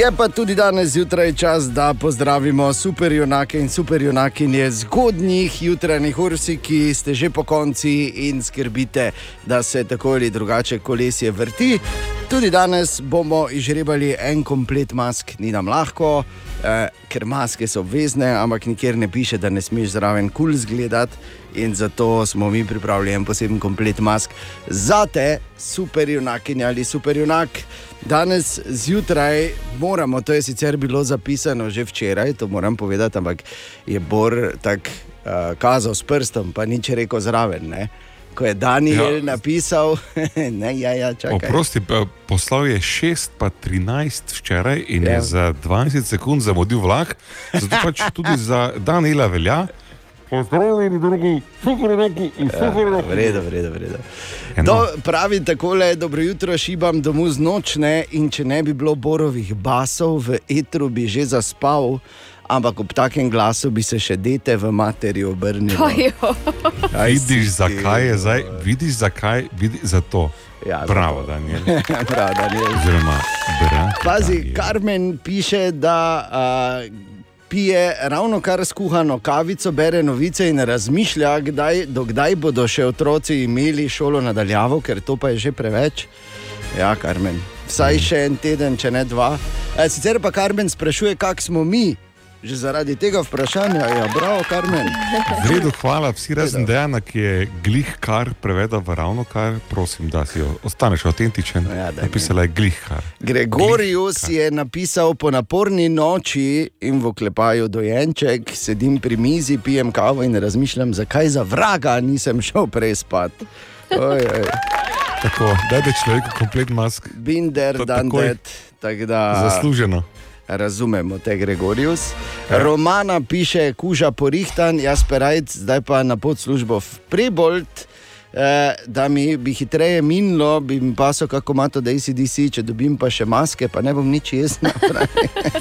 Je pa tudi danes zjutraj čas, da pozdravimo superjunake in superjunakinje zgodnjih jutranjih ursi, ki ste že po konci in skrbite, da se tako ali drugače kolesje vrti. Tudi danes bomo izžrebali en komplet mask, ni nam lahko, eh, ker maske so obvezne, ampak nikjer ne piše, da ne smeš zraven kul cool zgledati. In zato smo mi pripravili en poseben komplet mask za te, superjunakinja ali superjunak. Danes zjutraj moramo, to je sicer bilo zapisano že včeraj, to moram povedati, ampak je Bor tako uh, kazal s prstom, pa nič rekel zraven. Ne? Ko je Daniel Ja. napisal, ne, ja, ja, čakaj. Oprosti, poslal je 6, pa 13 včeraj in Ja. je za 20 sekund zamudil vlak, zato pač tudi za Daniela velja. Pozdravljeni, drugi, super neki in super Ja, neki. v redu, v redu, v redu. Eno. Do, pravi takole, dobro jutro, šibam domu z nočne in če ne bi bilo borovih basov v etru, bi že zaspal. ampak ob takem glasu bi se še dete v materi obrnili. Ojo. Vidiš, zakaj je zdaj, vidiš, zakaj, vidi, zato. Ja, Bravo, Daniel. Prav, Daniel. Oziroma, bra. Pazi, Karmen piše, da uh, pije ravno kar skuhano kavico, bere novice in razmišlja, kdaj, dokdaj bodo še otroci imeli šolo nadaljavo, ker to pa je že preveč. Ja, Karmen, vsaj še en teden, če ne dva. E, sicer pa Karmen sprašuje, kak smo mi. Že zaradi tega vprašanja, ja, bravo, Karmen. V redu, hvala. Vsi razen Dejana, ki je glih kar prevedel v ravno kar, prosim, da si ostaneš avtentičen. Ja. Napisala je glih kar. Gregorius je napisal po naporni noči in v oklepaju dojenček, sedim pri mizi, pijem kavo in razmišljam, zakaj za vraga nisem šel prej spat. Oj, oj. Tako, da je človek komplet mask. Binder, dan takoj. det. tako da- Zasluženo. Razumemo te, Gregorius. Romana piše, kuža porihtan, jaz perajc, zdaj pa na pot službo v Prebold. Eh, da mi bi hitreje minilo, bi mi pasal kako ima to DCDC, če dobim pa še maske, pa ne bom nič jesna.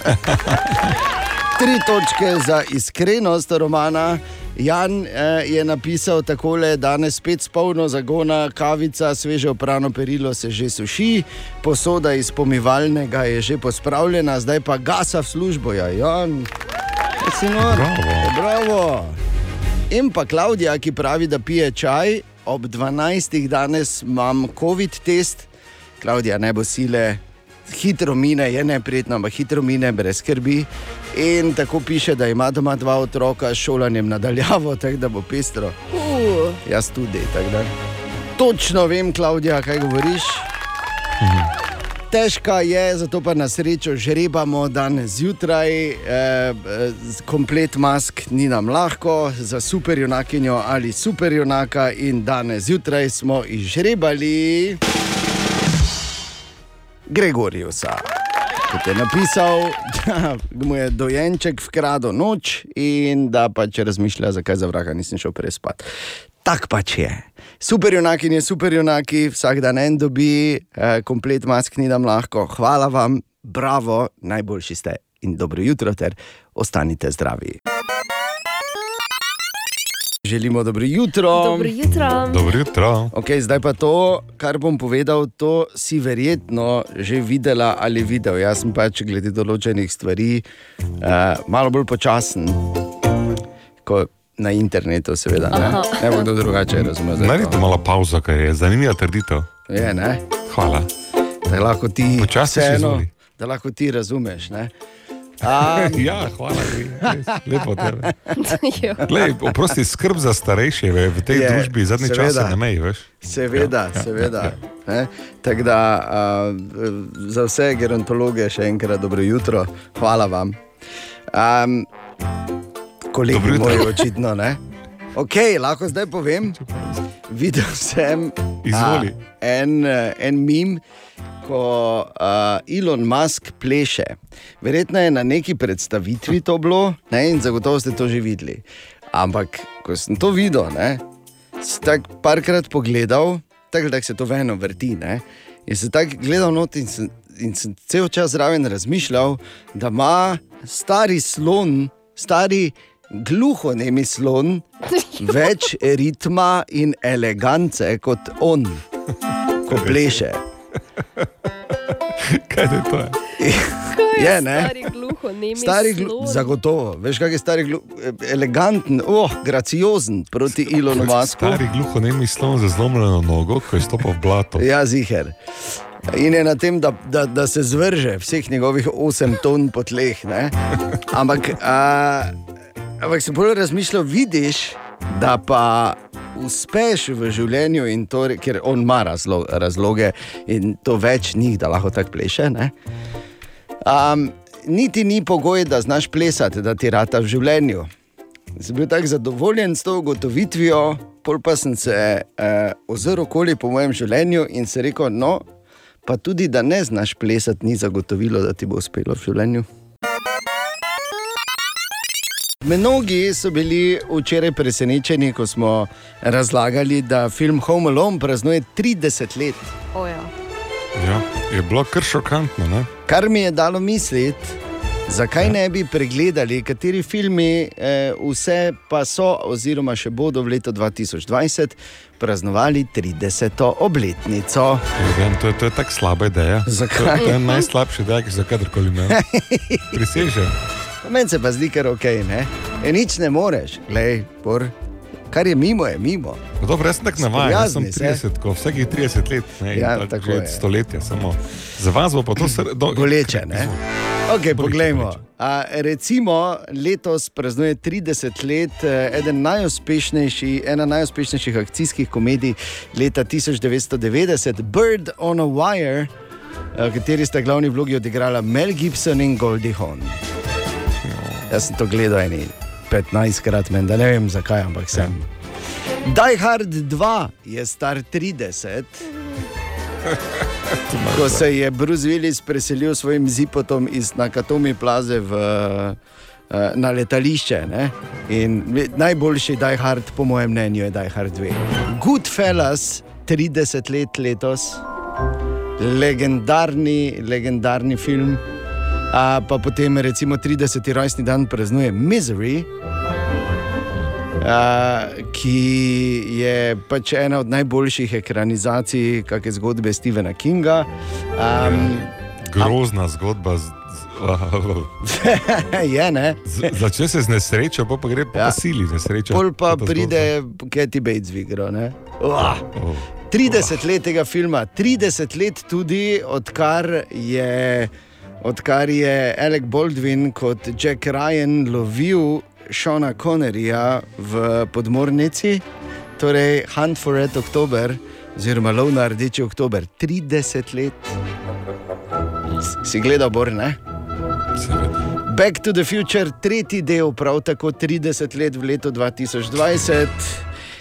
Tri točke za iskrenost romana. Jan eh, je napisal takole: danes spet s polno zagona, kavica, sveže oprano perilo se že suši, posoda iz pomivalnega je že pospravljena, zdaj pa gasa v službo. Ja, Jan, Ja, si nor. Bravo. Bravo. In pa Klaudija, ki pravi, da pije čaj, ob 12. danes imam COVID test, Klaudija ne bo sile, hitro mine, je neprijetno, ampak hitro mine, brez skrbi. In tako piše, da ima doma dva otroka s šolanjem nadaljavo, tako da bo pestro. Uh, Jaz tudi, tako da. Točno vem, Klaudija, kaj govoriš. Težka je, zato pa na srečo žrebamo danes zjutraj. Eh, eh, komplet mask ni nam lahko, za super junakinjo ali super junaka. In danes zjutraj smo izžrebali Gregoriusa. Kot je napisal, da mu je dojenček vkradel noč in da pač razmišlja, zakaj za vraga nisem šel prej spat. Tak pač je. Super junaki in je super junaki, vsak dan en dobi, eh, komplet mask ni nam lahko. Hvala vam, bravo, najboljši ste in dobro jutro ter ostanite zdravi. Želimo dobro jutro. dobro jutro. Dobro jutro. Okay, zdaj pa to, kar bom povedal, to si verjetno že videla ali videl. Jaz sem pač glede določenih stvari uh, malo bolj počasen. Ko na internetu, seveda. Ne, Aha. ne bo kdo drugače razumel. Naredite malo pauzo, ker je zanimiva trditev. Je, ne? Hvala. Da lahko ti Počasi se vseeno- da lahko ti razumeš. Ne? A, Ja, hvala. res, Lepo tebe. Jo. Glej, oprosti, skrb za starejše je v tej Je, družbi zadnje seveda. čase ne meji, veš? Seveda, ja, seveda. Ja. Tako da uh, za vse gerontologe še enkrat dobro jutro, hvala vam. Um, kolegi moji, očitno ne. Ok, lahko zdaj povem. Videl sem Izvoli. a, en, en mim, ko uh, Elon Musk pleše. Verjetno je na neki predstavitvi to bilo ne, in zagotovo ste to že videli. Ampak ko sem to videl, ne, sem tako parkrat pogledal, tako da se to veno vrti. Ne, in sem tako gledal not in sem, in sem cel čas zraven razmišljal, da ima stari slon, stari gluhonemi slon, več ritma in elegance kot on, ko pleše. Kaj je to? Je, ne? Stari gluho, nemi Stari, glu, slon. zagotovo, veš, kaj je stari, glu, eleganten, oh, graciozen proti Elonu Musku. Stari gluho nemi slon za zlomljeno nogo, ko je stopil v blato. Ja, ziger. In je na tem, da, da, da se zvrže vseh njegovih 8 ton po tleh. Ne? Ampak, a, ampak sem bolj razmišljal, vidiš, da pa uspeš v življenju, in to, ker on ima razlo, razloge in to več njih, da lahko tako pleše. ne. Um, niti ni pogoj, da znaš plesati, da ti rata v življenju. Sem bil tako zadovoljen s to ugotovitvijo, pol pa sem se eh, ozrl okoli po mojem življenju in se rekel, no, pa tudi da ne znaš plesati, ni zagotovilo, da ti bo uspelo v življenju. Mnogi so bili včeraj presenečeni, ko smo razlagali, da film Home Alone praznuje 30 let. Oja. Ja, je bilo kar šokantno. Ne? Kar mi je dalo misliti, Zakaj ne bi pregledali, kateri filmi eh, vse pa so, oziroma še bodo v letu 2020 praznovali 30. obletnico? Vem, to, je- to je tako slaba ideja. Zakaj? To, to je najslabša ideja, ki sem jo kadarkoli imel. Prisežem. Meni se pa zdi, kar ok, ne? E, nič ne moreš, Glej, por, kar je mimo, je mimo. No, dobro, jaz sem tako navaden, jaz sem Sprijazni se. 30, ko vsakih 30 let, ne, Ja, ja, tako je. je. Stoletja samo. Za vas bo pa to sr... do... Boleče, ne? Okay, poglejmo. A, recimo, letos praznuje 30 let eh, eden najuspešnejši, ena najuspešnejših akcijskih komedij leta 1990, Bird on a Wire, eh, v kateri sta glavni vlogi odigrala Mel Gibson in Goldie Hawn. Jaz sem to gledal eni 15 krat, menda ne vem zakaj, ampak sem. Die Hard 2 je star 30. Ko se je Bruce Willis preselil s svojim zipotom iz Nakatomi plaze v, eh, na letališče. Ne? In najboljši Die Hard, po mojem mnenju, je Die Hard 2. Goodfellas, 30 let letos, legendarni, legendarni film. A, pa potem, recimo, 30. rojstni dan praznuje Misery, a, ki je pač ena od najboljših ekranizacij kakšne zgodbe Stephena Kinga. Um, Grozna zgodba. Z, z, je, ne? z, začne se z nesrečo, pa, pa gre po Ja. sili nesrečo. Pol pa ta pride Katy Bates v igro. zgodba. Oh. 30 let tega filma, 30 let tudi, odkar je, odkar je Alec Baldwin kot Jack Ryan lovil Šona Connerja v podmornici, torej Hunt for Red October, oziroma Lov na Rdeči Oktober. 30 let. Si gledal, Bor, ne? Back to the Future, tretji del, prav tako 30 let v letu 2020.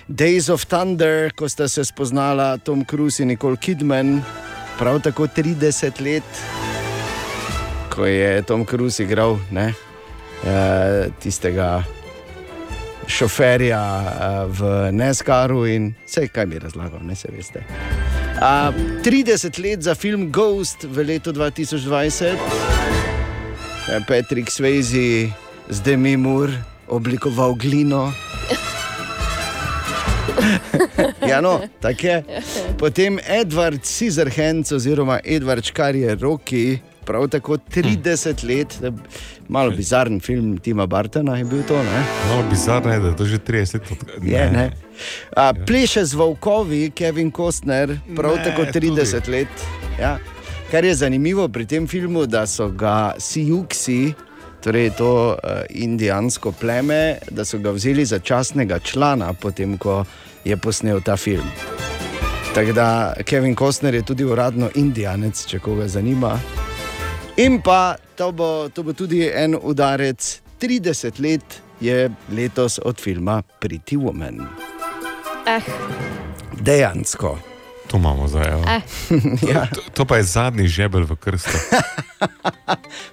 Days of Thunder, ko sta se spoznala Tom Cruise in Nicole Kidman, prav tako 30 let, ko je Tom Cruise igral ne, eh, tistega šoferja eh, v Neskaru in vse, kaj mi razlagam, ne se veste. A, 30 let za film Ghost v letu 2020. Eh, Patrick Swayze z Demi Moore oblikoval glino. ja, no, tako je. Potem Edward Scissorhands oziroma Edward Škarje Roki, prav tako 30 let, malo bizaren film Tima Bartona je bil to. Ne? Malo bizarno je, da je to že 30 let. Od... Je, ne. A, pleše z volkovi, Kevin Costner, prav Ne, tako 30 tudi. let. Ja. Kar je zanimivo pri tem filmu, da so ga Sijuksi, torej to uh, indijansko pleme, da so ga vzeli za častnega člana, potem ko je posnel ta film. Tako da Kevin Costner je tudi uradno indijanec, če koga zanima. In pa to bo, to bo tudi en udarec, 30 let je letos od filma Pretty Woman. Eh, Dejansko. To imamo zdaj. evo. eh. Ja. To, to pa je zadnji žebelj v krstu.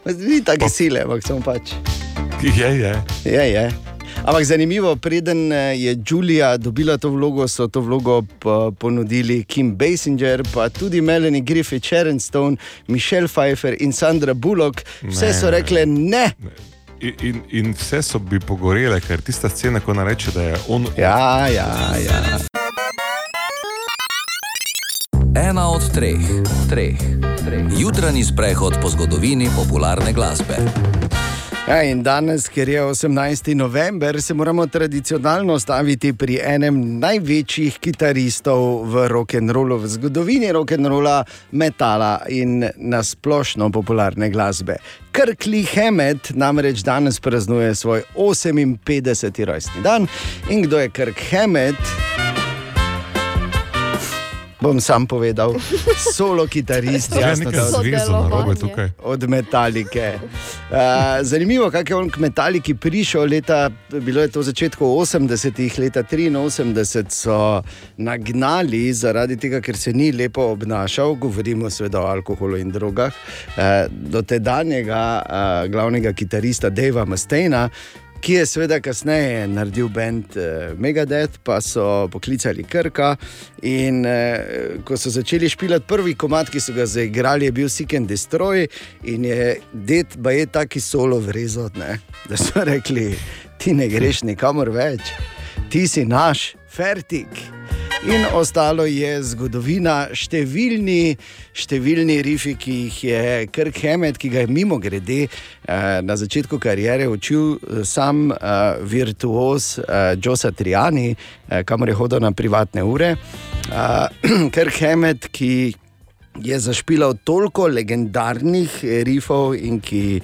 Ni tako sile, ampak sem pač. Je, je. Je, je. Ampak zanimivo, preden eh, je Julija dobila to vlogo, so to vlogo ponudili Kim Basinger, pa tudi Melanie Griffith, Sharon Stone, Michelle Pfeiffer in Sandra Bullock. Vse Ne. so rekle ne. In, in, in vse so bi pogorele, ker tista scena, ko nareče, da je on. Ja, ja, ja. Ena od treh, treh, treh. Jutranji sprehod po zgodovini popularne glasbe. Ja, in danes, ker je 18. november, se moramo tradicionalno staviti pri enem največjih kitaristov v rock'n'rollu, v zgodovini rock'n'rolla, metala in nasplošno popularne glasbe. Kirkli Hammett namreč danes praznuje svoj 58. rojstni dan. In kdo je Kirk Hammett? Bom sam povedal, solo kitarist, jasno, da od zveza na robe tukaj. od Metalike. Uh, zanimivo, kako je on k Metaliki prišel. Leta, bilo je to v začetku 80-ih, leta 83 so nagnali zaradi tega, ker se ni lepo obnašal, govorimo seveda o alkoholu in drogah, uh, do tedanjega uh, glavnega kitarista Deva Mustaina. Ki je seveda kasneje naredil bend uh, Megadeth, pa so poklicali Krka. In uh, ko so začeli špilati prvi komat, ki so ga zaigrali, je bil and Destroy in je det, pa je taki solo vrezot, ne? da so rekli, ti ne greš nikamor več, ti si naš, fertik. In ostalo je zgodovina, številni, številni rifi, ki jih je Kirk Hammett, ki ga je mimo grede eh, na začetku kariere učil eh, sam eh, virtuoz Joe Satriani, eh, kamor je hodil na privatne ure. Kirk Hammett, ki je zašpilal toliko legendarnih rifov in ki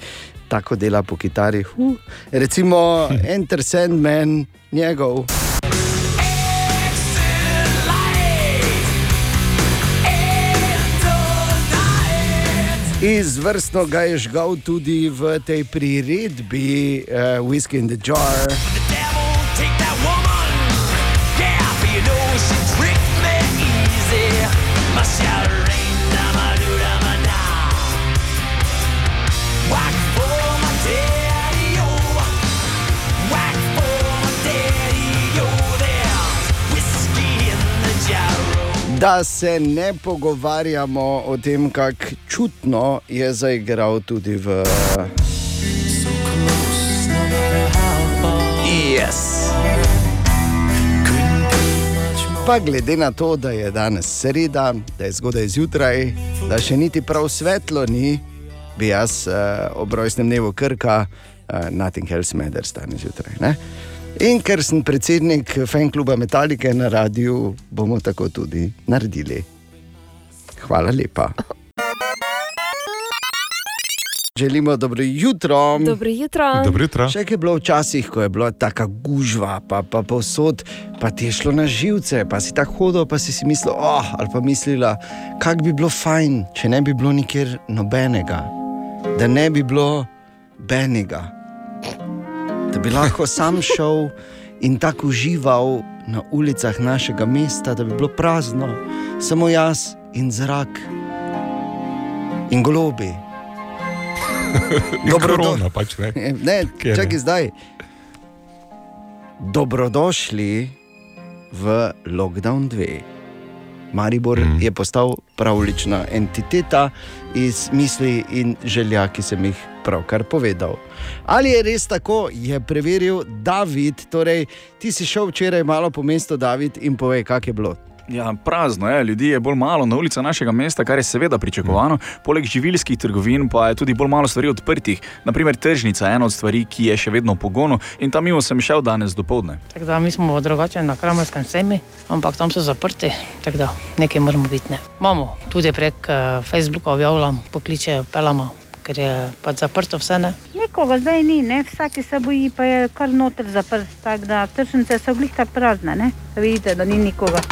tako dela po kitari. Huh. Recimo Enter Sandman, njegov. Izvrstno ga je žgal tudi v tej priredbi uh, Whiskey in the Jar. Da se ne pogovarjamo o tem, kako čutno je zaigral tudi v. Yes. Pa glede na to, da je danes sreda, da je zgodaj zjutraj, da še niti prav svetlo ni, bi jaz uh, ob rojstnem dnevu Krka, uh, Nothing else matters danes zjutraj. Ne? In ker sem predsednik fan kluba Metalike na radiju, bomo tako tudi naredili. Hvala lepa. Želimo dobro jutro. Dobro jutro. Dobro jutro. Še kaj je bilo včasih, ko je bila tako gužva, pa, pa povsod, pa ti je šlo na živce, pa si tako hodil, pa si si mislil, oh, ali pa mislila, kako bi bilo fajn, če ne bi bilo nikjer nobenega, da ne bi bilo benega, da bi lahko sam šel in tako užival na ulicah našega mesta, da bi bilo prazno, samo jaz in zrak in golobi. Dobro, Dobrodo- korona, pač ne. Ne, čakaj zdaj. Dobrodošli v Lockdown 2. Maribor mm. je postal pravlična entiteta iz misli in želja, ki sem jih pravkar povedal. Ali je res tako, je preveril David. Torej, ti si šel včeraj malo po mestu, David, in povej, kako je bilo. Ja, prazno je, ljudi je bolj malo na ulicah našega mesta, kar je seveda pričakovano. Poleg živilskih trgovin pa je tudi bolj malo stvari odprtih. Naprimer, tržnica je ena od stvari, ki je še vedno v pogonu in tam mimo sem šel danes do povdne. Tako da mi smo drugače na Kramerskem semi, ampak tam so zaprti, tako da nekaj moramo biti. Ne. Imamo tudi prek uh, Facebooka objavljam, pokliče pelama, ker je pač zaprto vse. Ne. Nikoga zdaj ni, ne? vsak se boji, pa je kar noter zaprt. Tako da tržnice so glih tako prazne, ne? vidite, da ni nikoga.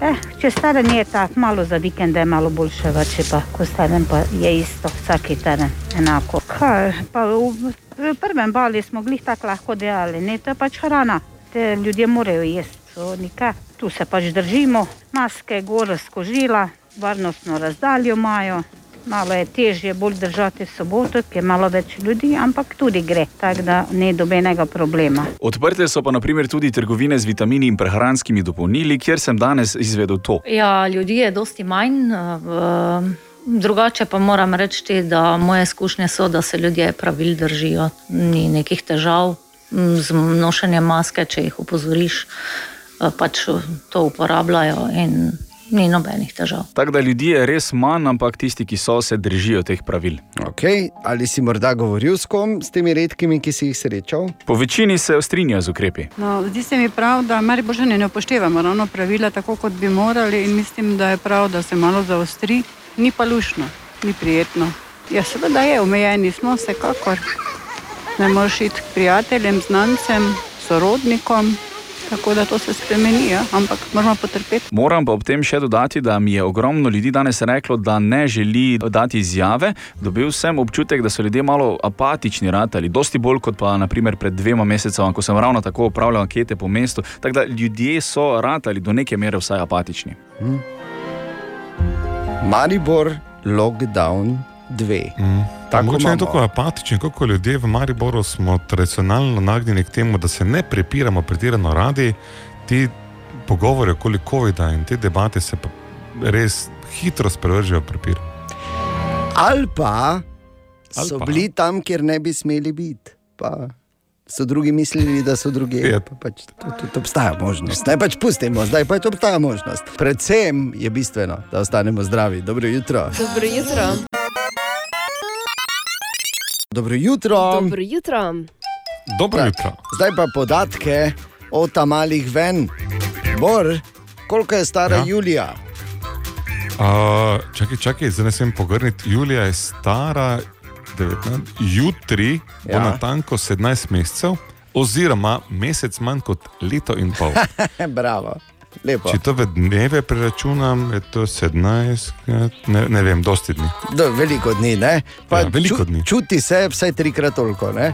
Eh, če staren je tako, malo za vikende je malo boljše, če pa ko staren pa je isto, vsak teden enako. Kaj, pa v, v prvem bali smo glih tako lahko delali, ne, to je pač hrana, te ljudje morajo jesti, to nikaj. Tu se pač držimo, maske, gor skožila, varnostno razdaljo imajo. Malo je težje bolj držati v soboto, ker je malo več ljudi, ampak tudi gre, tako da ni dobenega problema. Odprte so pa naprimer tudi trgovine z vitamini in prehranskimi dopolnili, kjer sem danes izvedel to. Ja, ljudi je dosti manj. eh, Drugače pa moram reči, da moje izkušnje so, da se ljudje pravil držijo, ni nekih težav z nošenjem maske, če jih opozoriš, eh, pač to uporabljajo in ni nobenih težav. Tako da ljudi je res manj, ampak tisti, ki so, se držijo teh pravil. Okay. Ali si morda govoril s kom, s temi redkimi, ki si jih srečal? Po večini se strinjajo z ukrepi. No, zdi se mi prav, da Mariboržani ne upoštevamo ravno pravila tako, kot bi morali, in mislim, da je prav, da se malo zaostri. Ni pa lušno, ni prijetno. Ja, seveda je, omejeni smo, vsekakor. Ne moreš iti k prijateljem, znancem, sorodnikom, tako da to se spremeni, ja? ampak moramo potrpeti. Moram pa ob tem še dodati, da mi je ogromno ljudi danes reklo, da ne želi dati izjave. Dobil sem občutek, da so ljudje malo apatični ratali, dosti bolj kot pa naprimer pred dvema mesecema, ko sem ravno tako upravljal ankete po mestu. Tako da ljudje so ratali do neke mere vsaj apatični. Maribor, lockdown 2. Mm. Mogoče imamo. tako apatični, kot ljudje v Mariboru smo tradicionalno nagnjeni k temu, da se ne prepiramo pretirano radi. Ti pogovori okoli COVID-a in te debate se res hitro sprevržejo v prepir. Ali pa Ali so pa. bili tam, kjer ne bi smeli biti. Pa so drugi mislili, da so druge. Ja. Pa Pač, to, to obstaja možnost. Ne pač pustimo, zdaj pa to obstaja možnost. Predvsem je bistveno, da ostanemo zdravi. Dobro jutro. Dobro jutro. Dobro jutro. Dobro jutro. Dobro Tak, jutro. Zdaj pa podatke o tamalih ven. Bor, koliko je stara ja. Ja. Julija? Uh, čakaj, čakaj, zdaj ne smem pogrniti. Julija je stara 19, jutri. Ja. bo na tanko 17 mesecev, oziroma mesec manj kot leto in pol. Bravo. Lepo. Če to v dneve preračunam, je to 17, krat, ne, ne vem, dosti dni. Do, veliko dni, ne? Pa Ja, veliko dni. Čuti se vsaj trikrat toliko, ne?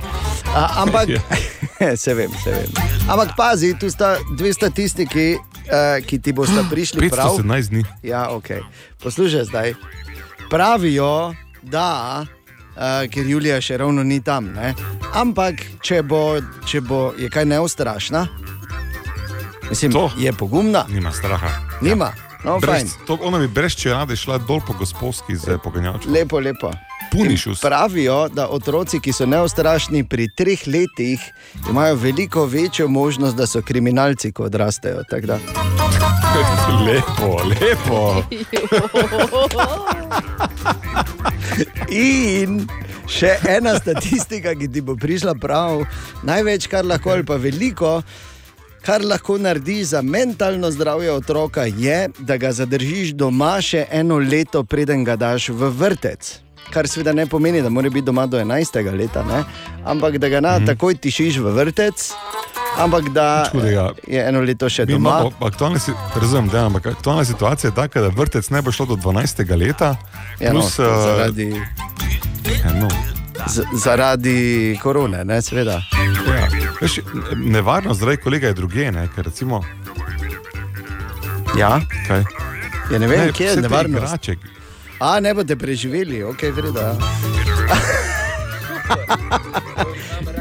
A, ampak, Ja. se vem, se vem. Ampak pazi, tu sta dve statistiki, uh, ki ti bosta prišli prav. 517 dni. Ja, ok. Poslušaj zdaj. Pravijo, da, uh, ker Julija še ravno ni tam, ne? ampak če bo, če bo je kaj neustrašna, mislim, To. je pogumna, Nima straha. nima. No, fajn. Brez, to, ona bi brez čelade šla dol po gospodski z poganjačem. Lepo, lepo. Punišus. Pravijo, da otroci, ki so neustrašni pri treh letih, imajo veliko večjo možnost, da so kriminalci, ko odrastejo. lepo, lepo. In še ena statistika, ki ti bo prišla prav, največ, kar lahko, ali pa veliko, kar lahko narediš za mentalno zdravje otroka, je, da ga zadržiš doma še eno leto, preden ga daš v vrtec. Kar seveda ne pomeni, da mora biti doma do 11. leta, ne? ampak da ga na, mm. takoj tišiš v vrtec, ampak da Hudega. je eno leto še Mi doma. imamo aktualne, si- razumem, da, ampak aktualna situacija je taka, da vrtec ne bo šlo do 12. leta. Ja, no, plus, eh, zaradi, ja, no. z, zaradi korone, ne, seveda. Ja. Veš, nevarno zdaj, kolega je druge, ne? ker recimo. Ja, Kaj? ja ne vem, ne, kje je nevarnost. igrače, A, ne boste preživeli, ok, vreda.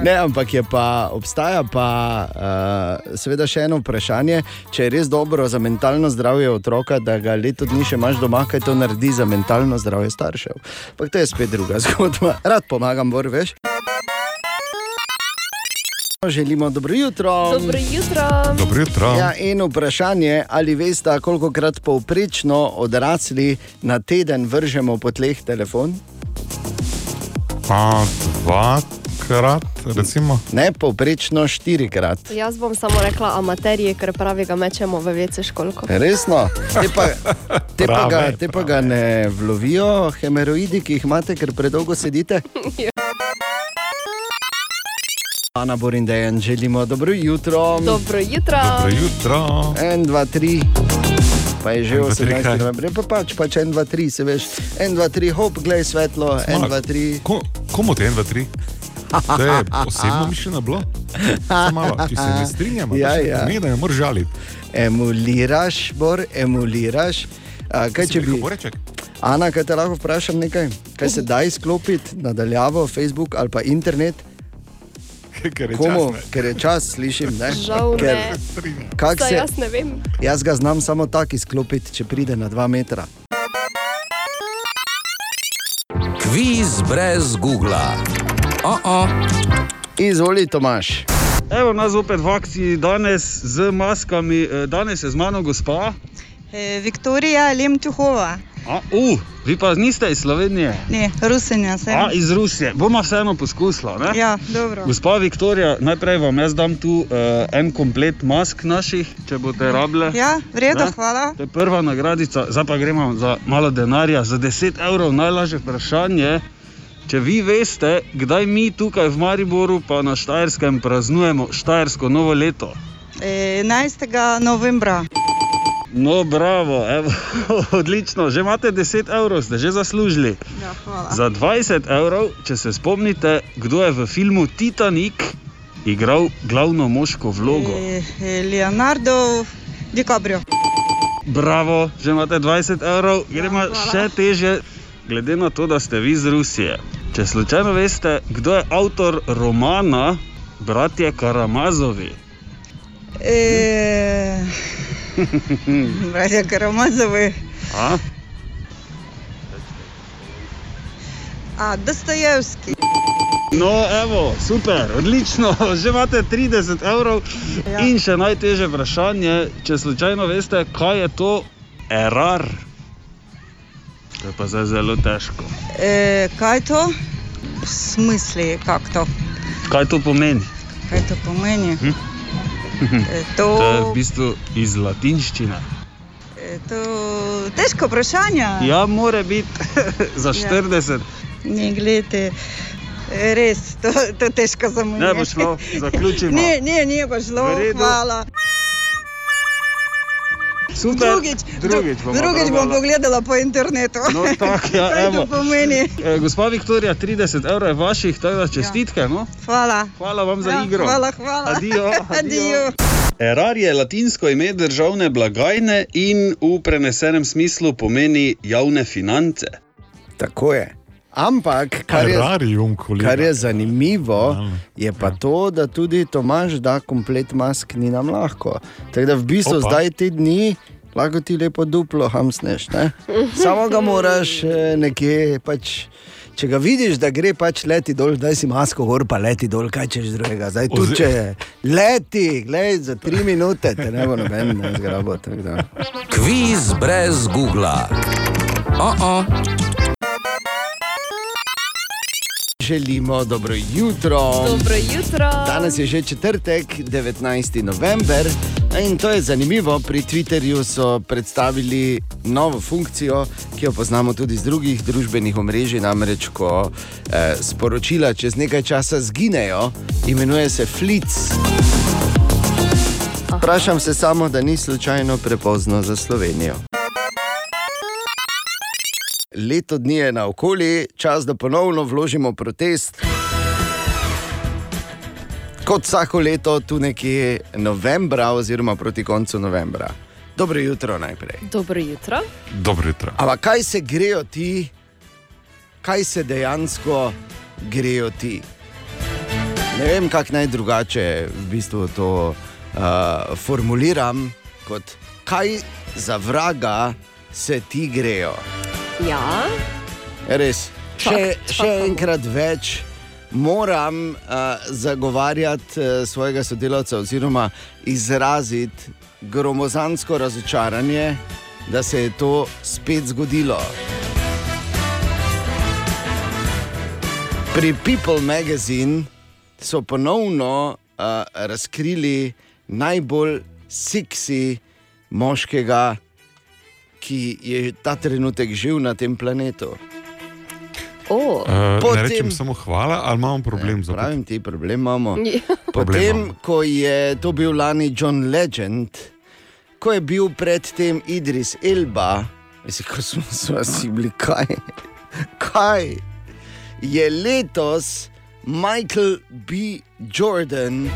Ne, ampak je pa, obstaja pa uh, seveda še eno vprašanje, če je res dobro za mentalno zdravje otroka, da ga leto dni še imaš doma, kaj to naredi za mentalno zdravje staršev. Ampak to je spet druga zgodba. Rad pomagam, Bor, veš. Želimo dobro jutro. Dobro jutro. Dobro jutro. Ja, in vprašanje, ali veste, koliko krat povprečno odrasli na teden vržemo po tleh telefon? A dvakrat, recimo. Ne, povprečno štirikrat. Jaz bom samo rekla amaterije, ker pravi ga mečemo v vece školko. Resno, te pa, te pa, ga, Prave, te pa ga ne vlovijo, hemeroidi, ki jih imate, ker predolgo sedite. Ana Borindejan, želimo dobro jutro. Dobro jutro. Dobro jutro. En, dva, tri. Pa je že En, dva, tri, 18. kaj? november, pa pač, pač en, dva, tri, se veš. En, dva, tri, hop, glej svetlo, en, dva, tri. Ko, komu te en, dva, tri? To je osebno mišljeno bilo? Samo malo, če se ne strinjamo, Ja, ja. ne da ne moreš žaliti. Emuliraš, bor, emuliraš. A, kaj če bi. Boreček? Ana, kaj te lahko vprašam nekaj? Kaj se da izklopiti nadaljavo, Facebook ali pa internet? Ker je Komu? čas, ne. Ker je čas, slišim. Ne? Žal Ker, ne. kak se, jaz ne vem. jaz ga znam samo tako izklopiti, če pride na dva metra. Kviz brez Google. Oh -oh. Izvoli, Tomaš. Evo nas zopet v akciji danes z maskami. Eh, Danes je z mano gospa. Viktorija Lemtuhova. A, uh, vi pa niste iz Slovenije. Ne, Rusinja sem. A, iz Rusije. Bomo vseeno poskusila. Ne? Ja, dobro. Gospa Viktorija, najprej vam jaz dam tu uh, en komplet mask naših, če boste rabile. Ja, v redu, Ne? hvala. To je prva nagradica, zdaj pa gremo za malo denarja. Za 10 evrov najlažje vprašanje. Če vi veste, kdaj mi tukaj v Mariboru, pa na Štajerskem, praznujemo Štajersko novo leto. E, 11. novembra. No, bravo, evo, odlično, že imate 10 evrov, ste že zaslužili. Ja, hvala. Za 20 evrov, če se spomnite, kdo je v filmu Titanic igral glavno moško vlogo. E, Leonardo DiCaprio. Bravo, že imate 20 evrov, gremo hvala. še teže, glede na to, da ste vi iz Rusije. Če slučajno veste, kdo je avtor romana Bratje Karamazovi? E, Bratja Karamazovi. A? A, Dostojevski. No, evo, super, odlično, že imate 30 evrov. Ja. In še najtežje vprašanje, če slučajno veste, kaj je to erar. To je pa zdaj zelo težko. E, kaj to? V smisli, kako to? Kaj to pomeni? Kaj to pomeni? Hm? E, to, To je v bistvu iz latinščine. e, to težko vprašanje. Ja, more biti za Ja. 40. Ne, gledajte, res, to, to težko za me. Ne bo šlo, zaključimo. Ne, ne, ne bo šlo, hvala. Super. Drugič, drugič, bomo drugič bom pogledala po internetu. No, tako, ja, evo. E, gospa Viktorija, 30 evrov je vaših, tako da čestitke. No? Hvala. Hvala vam za Ja, igro. Hvala, hvala. Adijo, Adijo. Erar je latinsko ime državne blagajne in v prenesenem smislu pomeni javne finance. Tako je. Ampak, kar je, Terrarium, kolega. kar je zanimivo, je pa to, da tudi Tomaž da komplet mask ni nam lahko. Tako da v bistvu Opa. zdaj te dni lahko ti lepo duplo hamsneš. Ne? Samo ga moraš eh, nekje pač. Če ga vidiš, da gre pač leti dol, zdaj si masko gor, pa leti dol, kaj češ drugega. Zdaj tu če leti, glej, za tri minute, te ne bo noben zgrabo. da. Kviz brez Google. Oh -oh. Želimo dobro jutro. Dobro jutro. Danes je že četrtek, 19. november. In to je zanimivo, pri Twitterju so predstavili novo funkcijo, ki jo poznamo tudi z drugih družbenih omrežij, namreč ko eh, sporočila čez nekaj časa zginejo, imenuje se Flic. Vprašam se samo, da ni slučajno prepozno za Slovenijo. Leto dni je naokoli, čas, da ponovno vložimo protest. Kot vsako leto, tu nekje novembra, oziroma proti koncu novembra. Dobro jutro najprej. Dobro jutro. Dobro jutro. Ampak kaj se grejo ti, kaj se dejansko grejo ti? Ne vem, kako naj drugače v bistvu to uh, formuliram, kot kaj za vraga se ti grejo. Ja, Res. Še, Čak, še enkrat več moram uh, zagovarjati uh, svojega sodelavca, oziroma izraziti gromozansko razočaranje, da se je to spet zgodilo. Pri People Magazine so ponovno uh, razkrili najbolj seksi moškega, ki je ta trenutek živ na tem planetu. oh. Uh, ne Potem- rečem samo hvala, ali imamo problem z Pravim ti, problem imamo. Problem Potem, imamo. ko je to bil lani John Legend, ko je bil predtem Idris Elba, mislim, ko smo vsi bili kaj. kaj je letos Michael B. Jordan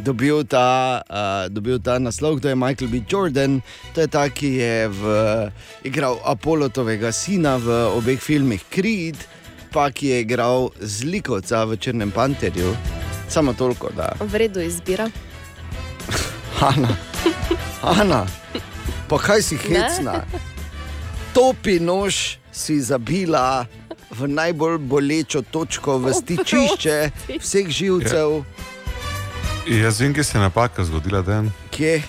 dobil ta, uh, dobil ta naslov, kdo je Michael B. Jordan. To je ta, ki je v, igral Apolotovega sina v obeh filmih Creed, pa ki je igral zlikovca v Črnem panterju. Samo toliko, da. v redu izbira. Ana, Ana pa kaj si hecna? Topi nož si zabila v najbolj bolečo točko v stičišče vseh živcev. Jaz vem, kje se je napaka zgodila. Dan. Kje?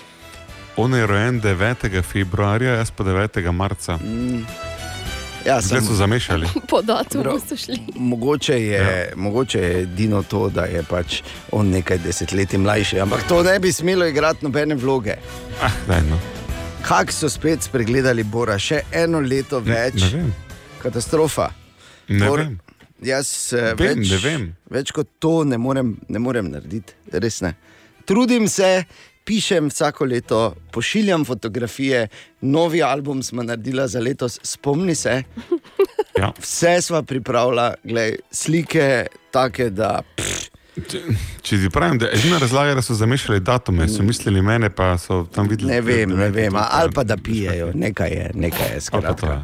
On je rojen 9. februarja, jaz pa 9. marca. Mm. Ja, Zdaj sem- so zamešali. Po datumu so šli. Mogoče je, ja. mogoče je edino to, da je pač on nekaj desetletij mlajši, ampak to ne bi smelo igrati nobene vloge. Ah, daj, no. Kako so spet spregledali Bora, še eno leto več? Ne vem. Katastrofa. Ne Bor- vem. Jaz eh, Vem, več, vem. več kot to ne morem, ne morem narediti, res ne. Trudim se, pišem vsako leto, pošiljam fotografije, novi album smo naredili za letos, spomni se. Ja. Vse smo pripravili, glej, slike take, da. Če ti pravim, da je edina razlaga, da so zamešali datume, so mislili mene, pa so tam videli. Ne vem, ne vem, ali pa da pijejo, nekaj je, nekaj je skratka.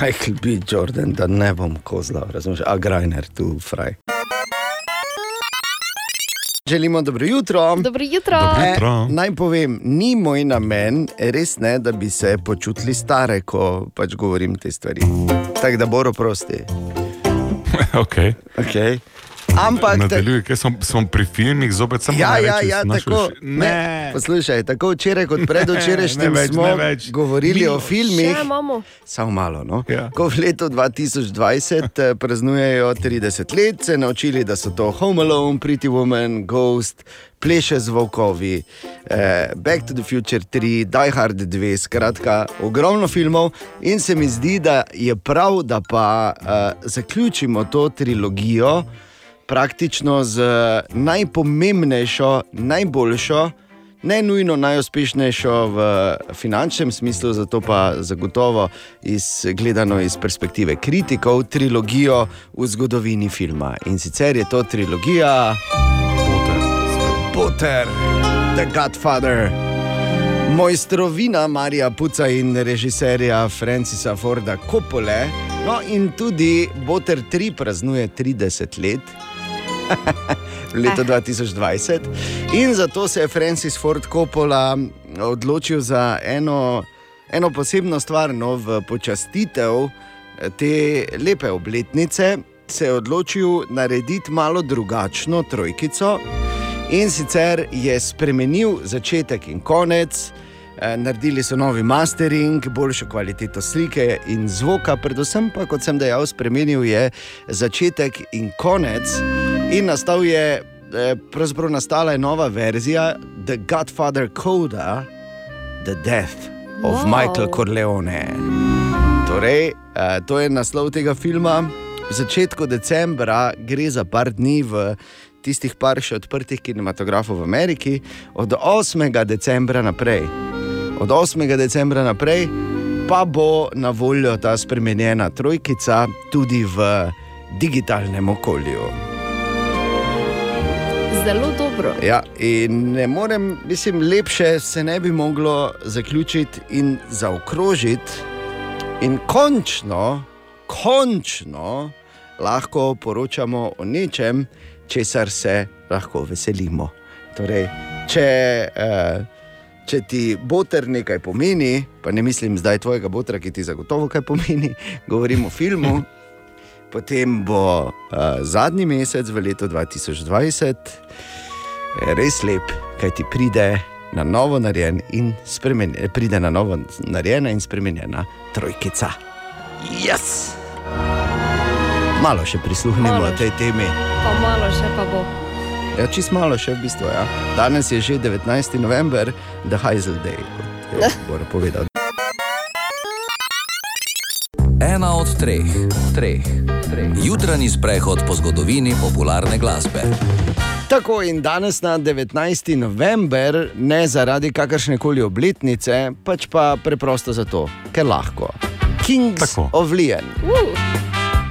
Michael B. Jordan, da ne bom kozla, razumeš, a Grajner tu, fraj. Želimo dobro jutro. Dobro jutro. Dobro jutro. E, naj povem, ni moj namen, res ne, da bi se počutili stare, ko pač govorim te stvari. Tako da boro prosti. okay. Okay. Ampak. Nadaljuj, ker sem, sem pri filmih zopet samo Ja, ja, ja, tako. uši. Ne. Ne. Poslušaj, tako včeraj kot predvčerajšnjem smo več. govorili o filmih. Še imamo. Samo malo. No? Ja. Ko v letu 2020 eh, praznujejo 30 let, se naučili, da so to Home Alone, Pretty Woman, Ghost, Pleše z Vokovi, eh, Back to the Future 3, Die Hard 2, skratka, ogromno filmov. In se mi zdi, da je prav, da pa eh, zaključimo to trilogijo praktično z najpomembnejšo, najboljšo. Ne nujno najuspešnejšo v finančnem smislu, zato pa zagotovo iz, gledano iz perspektive kritikov, trilogijo v zgodovini filma. In sicer je to trilogija Potter, The Godfather, mojstrovina Marija Puca in režiserja Francisa Forda Coppole. No, in tudi Potter 3 praznuje 30 let. V letu 2020. In zato se je Francis Ford Coppola odločil za eno, eno posebno stvar, no, v počastitev te lepe obletnice. Se je odločil narediti malo drugačno trojkico, in sicer je spremenil začetek in konec, eh, naredili so novi mastering, boljšo kvaliteto slike in zvoka, predvsem pa, kot sem dejal, spremenil je začetek in konec. In nastal je, eh, pravzaprav nastala je nova verzija The Godfather Coda, The Death of Wow. Michael Corleone. Torej, eh, to je naslov tega filma. V začetku decembra gre za par dni v tistih par še odprtih kinematografov v Ameriki, od 8. decembra naprej. Od 8. decembra naprej pa bo na voljo ta spremenjena trojkica tudi v digitalnem okolju. Zelo dobro. Ja, in ne morem, mislim, lepše se ne bi moglo zaključiti in zaokrožiti, in končno, končno lahko poročamo o nečem, česar se lahko veselimo. Torej, če, eh, če ti boter nekaj pomeni, pa ne mislim zdaj tvojega botra, ki ti zagotovo kaj pomeni, govorimo o filmu. Potem bo uh, zadnji mesec v letu 2020 res lep, kaj ti pride na novo narejen in spremenjena, pride na novo narejena in spremenjena trojkica. Yes! Malo še prisluhnemo Malo. tej temi. Pa malo še pa bo. Ja, čist malo še v bistvu. Ja. Danes je že 19. november, The Hazel Day, kot je Bora povedal. Ena od treh, treh, treh. Jutranji sprehod po zgodovini popularne glasbe. Tako in danes na 19. november, ne zaradi kakršne koli obletnice, pač pa preprosto zato, ker lahko. Kings Tako. of Leon.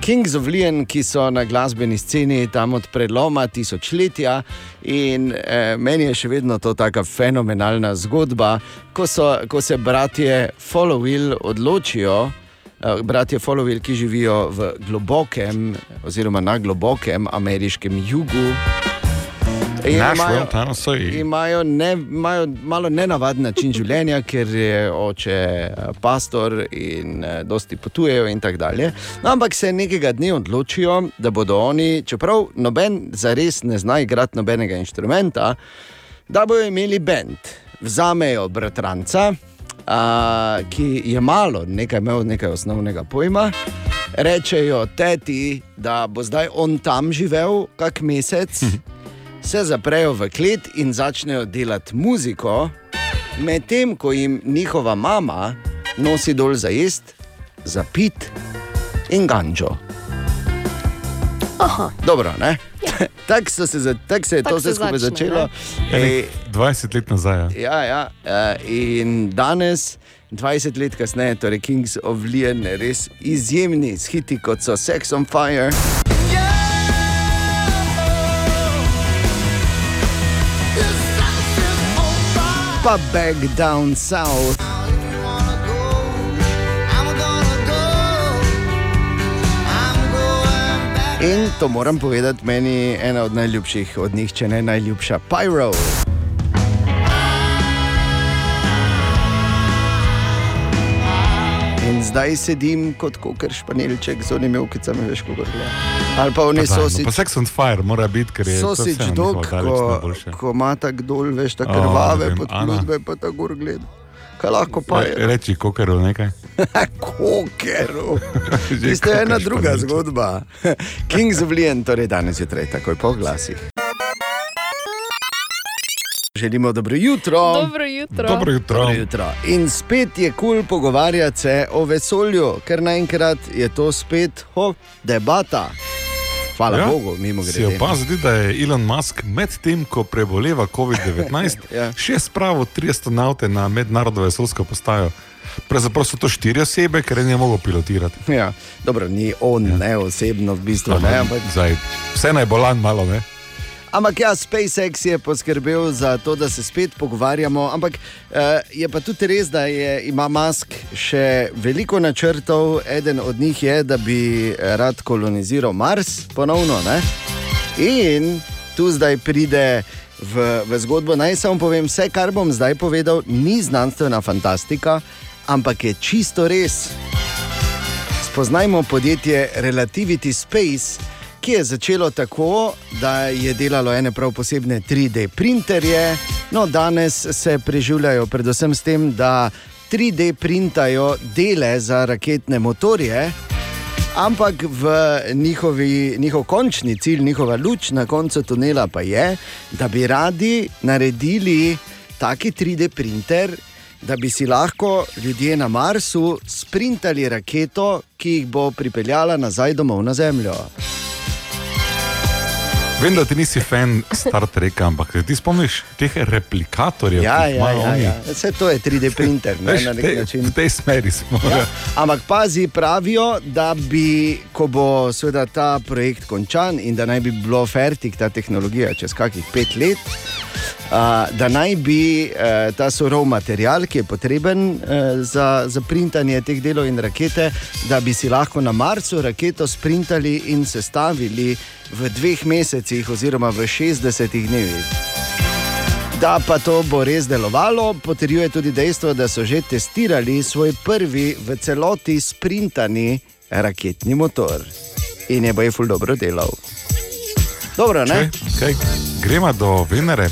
Kings of Leon, ki so na glasbeni sceni tam od preloma tisočletja, in eh, meni je še vedno to tako fenomenalna zgodba, ko, so, ko se bratje Followil odločijo. Eh, Bratje Followil, ki živijo v globokem, oziroma na globokem ameriškem jugu, imajo, ne, imajo malo nenavaden način življenja, ker je oče eh, pastor in eh, dosti potujejo in tako dalje. No, ampak se nekega dne odločijo, da bodo oni, čeprav noben zares ne zna igrati nobenega inštrumenta, da bodo imeli bend. Vzamejo bratranca, a, ki je malo, nekaj imel nekaj osnovnega pojma. Rečejo teti, da bo zdaj on tam živel, kak mesec, se zaprejo v klet in začnejo delati muziko, medtem ko jim njihova mama nosi dol za jesti, za pit in gančo. Aha. Dobro, ne? Tako so se za- tako se je Tako to se vse skupaj začne, začelo. Enih 20 let nazaj. Ja. Ja, ja. eh, In danes, 20 let kasneje, torej Kings of Leon, res izjemni hiti kot so Sex on Fire. Pa Back Down South. In to moram povedati, meni je ena od najljubših od njih, če ne najljubša, Pyro. In zdaj sedim kot koker španilček z onimi ukicami, veš, kako gre. Ali pa oni no, sosič. Pa Sex on Fire mora biti, ker je to Sosič vseeno dog, njihova daleč ko, ima tako dol, veš, tako krvave vem, pod Ana. pludbe, pa tako gor gleda. Kaj lahko pa je? Re- Reči kokeru nekaj. Kokeru. Že Tiste je ena koker druga zgodba. Kings of Leon, torej danes jutraj, takoj po glasih. Želimo dobro jutro. Dobro jutro. Dobro jutro. Dobro jutro. In spet je kul cool pogovarjati se o vesolju, ker naenkrat je to spet ho, debata. Hvala ja, Bogu, mimo grede. opazil, da je Elon Musk medtem, ko preboleva COVID-19, Ja. še spravil tri astronaute na mednarodno vesoljsko postajo. Pravzaprav so to štiri osebe, ker je ne mogel pilotirati. Ja, dobro, ni on, ja. ne osebno, v bistvu. Ne, ampak... Zdaj, vse naj bolan malo, ne? Ampak ja, SpaceX je poskrbel za to, da se spet pogovarjamo. Ampak eh, je pa tudi res, da je, ima Musk še veliko načrtov. Eden od njih je, da bi rad koloniziral Mars ponovno. Ne? In tu zdaj pride v, v zgodbo. Naj samo povem, vse, kar bom zdaj povedal, ni znanstvena fantastika, ampak je čisto res. Spoznajmo podjetje Relativity Space, ki je začelo tako, da je delalo ene prav posebne 3D printerje. No, danes se preživljajo predvsem s tem, da 3D printajo dele za raketne motorje. Ampak v njihovi, njihov končni cilj, njihova luč na koncu tunela pa je, da bi radi naredili taki 3D printer, da bi si lahko ljudje na Marsu sprintali raketo, ki jih bo pripeljala nazaj domov na Zemljo. Vem, da ti nisi fan Star Treka, ampak ti spomniš teh replikatorjev, Ja, ja, ja, ja. Vse to je 3D printer, ne, Veš, na nek te- način. V tej smeri smo. Ja. Ampak pazi, pravijo, da bi, ko bo seveda ta projekt končan in da naj bi bilo fertik ta tehnologija čez kakih pet let, a, da naj bi eh, ta surov material, ki je potreben eh, za, za printanje teh delov in rakete, da bi si lahko na Marsu raketo sprintali in sestavili v dveh mesecih oziroma v 60 dnevih. Da pa to bo res delovalo, potrjuje tudi dejstvo, da so že testirali svoj prvi v celoti sprintani raketni motor. In je bojeful dobro delal. Dobro, ne? Kaj, gremo do Venere.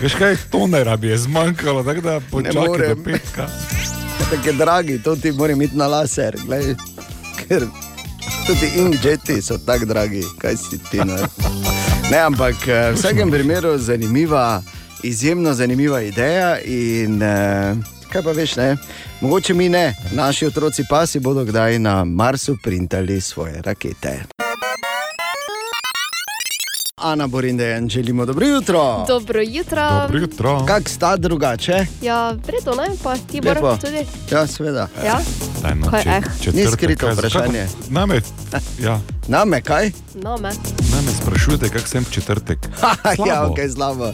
Veš kaj, to ne rabi, je zmanjkalo, tako da počakaj do petka. Tako je dragi, to ti mora imeti na laser. Glej, ker tudi inkjeti so tako dragi, kaj si ti ne. Ne, ampak eh, v vsakem primeru zanimiva, izjemno zanimiva ideja. In, eh, kaj pa veš, ne? Mogoče mi ne, naši otroci pa si bodo kdaj na Marsu printali svoje rakete. Ana Borindejan, želimo dobro jutro. Dobro jutro. jutro. Kak sta drugače? Ja, vredo, ne? Pa ti boš tudi. Ja, seveda. Ja? Daj, no, Kaj, če- eh? četrtek, Ni skrito kaj- vprašanje. kako- Name, ja, Name kaj? No, me. name sprašujete, kako sem v četrtek. ja, ok, slabo.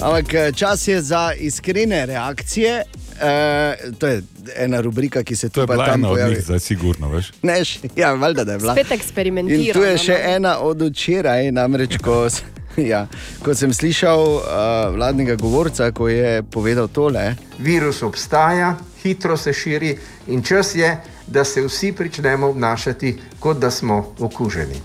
Ampak eh, čas je za iskrene reakcije. E, to je ena rubrika, ki se tu To je pa tam pojavi. zdaj sigurno, veš. Neš, ja, valjda, da je bila. Spet eksperimentiramo. In tu je še no. ena od včeraj, namreč ko, ja, ko sem slišal uh, vladnega govorca, ko je povedal tole. Virus obstaja, hitro se širi in čas je, da se vsi pričnemo obnašati, kot da smo okuženi.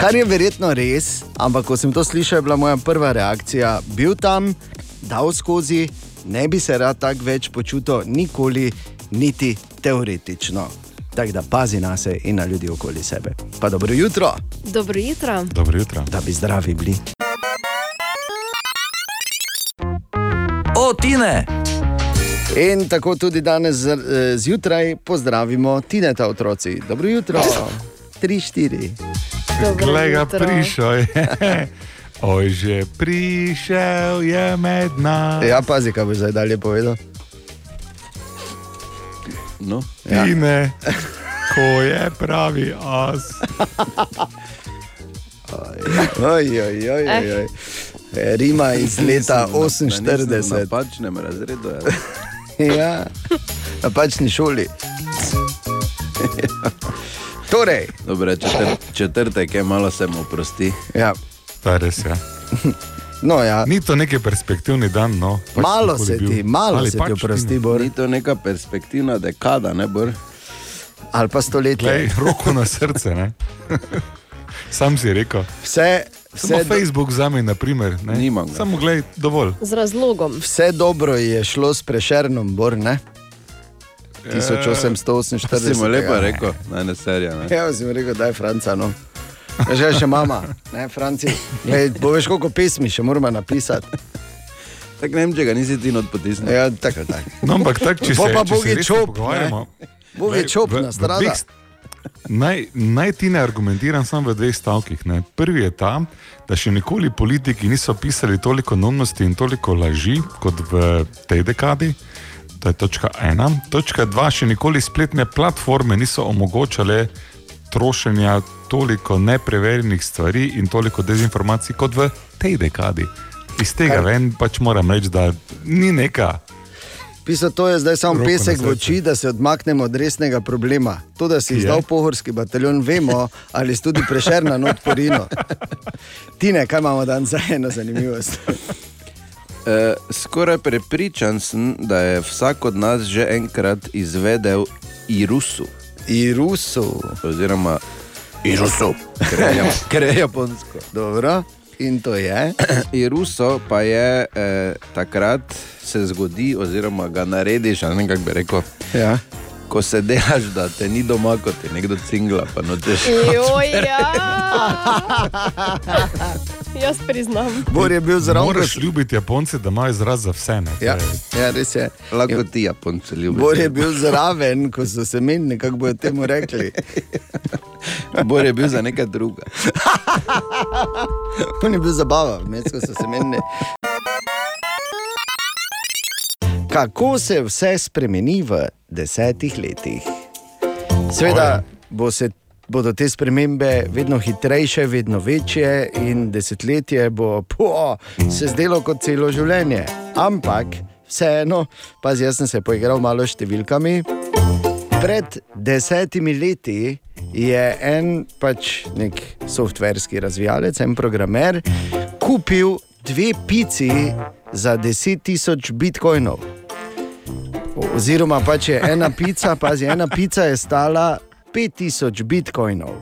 Kar je verjetno res, ampak ko sem to slišal, je bila moja prva reakcija: bil tam, dal skozi, ne bi se rad tako več počutil, nikoli, niti teoretično. Tako da pazi na se in na ljudi okoli sebe. Pa dobro jutro, Dobro jutro. Dobro jutro. da bi zdravi bili. O, Tine! In tako tudi danes z- eh, zjutraj pozdravimo Tineta otroci. Dobro jutro, tri, štiri. Glej ga, prišel je. Oj, že prišel je med nami. Ja, pazi, kaj boš zdaj dalje povedal. No. Ja. Tine, ko je pravi as. Oj, oj, oj, oj, oj. E, Rima iz leta 48. Na pačnem razredu. ja, na pačni šoli. Torej. Dobre, četr, četrtek je malo se mu oprosti. Ja. To je res. Ja. No, ja. Ni to neki perspektivni dan. No. Pač Malo se bil. ti, malo Ali se pač ti oprosti, Bor. Ni to neka perspektivna dekada, ne bor. Ali pa stoletje. Lej, roko na srce. Ne? Sam si rekel. Vse, Samo vse do- Facebook za me, na primer. Ne? Nimam ga. Samo gledaj, dovolj. Z razlogom. Vse dobro je šlo s prešernom, Bor, ne? Ja. 1848. Si mu lepo rekel, naj ne serija. Ne? Ja, si mu rekel, da je Franca. No. Ja, Že še mama, ne, Franci. Glej, bo veš, koliko pesmi še moramo napisati. Tako ne vem, če ga nisi ti not potisnil. Ja, tako tak. No, ampak tako, če se, Bo pa če se Bogi resno čop, pogovarjamo. Bogi Glej, čop na strada. Naj, naj ti ne argumentiram samo v dveh stavkih. Ne. Prvi je ta, da še nikoli politiki niso pisali toliko neumnosti in toliko laži kot v tej dekadi. To je točka ena. Točka dva, še nikoli spletne platforme niso omogočale trošenja toliko nepreverjenih stvari in toliko dezinformacij kot v tej dekadi. Iz tega Kaj? ven pač moram reči, da ni neka. Pisal to je zdaj samo na pesek v oči, da se odmaknemo od resnega problema. To, da si je? izdal pohorski bataljon, vemo, ali si tudi prešerna not porino. Tine, kaj imamo danes za eno zanimivost? Uh, skoraj prepričan sem, da je vsak od nas že enkrat izvedel Irusu. Irusu. Oziroma Irusu, ker je, japonsko. Dobro. In to je? Iruso pa je eh, takrat se zgodi, oziroma ga narediš, ali ne kako bi rekel. Ja. Ko se delaš, da te ni doma, kot je nekdo cingla, pa nočeš. Joj, ja. Jaz priznam. Bor je bil zraven. Moraš ljubiti Japonce, da imajo izraz za vse. Ne? Ja, ja, res je. Lahko ti Japonce ljubiš. Bor je bil zraven, ko so se menili, kako bodo temu rekli. Bor je bil za nekaj druga. On je bil zabava, vmes ko so se menili. Kako se vse spremeni v desetih letih? Sveda bo se, bodo te spremembe vedno hitrejše, vedno večje, in desetletje bo po, se zdelo kot celo življenje. Ampak vseeno, pazi, jaz sem se poigral malo s številkami. Pred desetimi leti je en pač nek softverski razvijalec, en programer, kupil dve pici za 10.000 bitcoinov. Oziroma, pač je ena pica, pazi, ena pica je stala 5000 bitcoinov.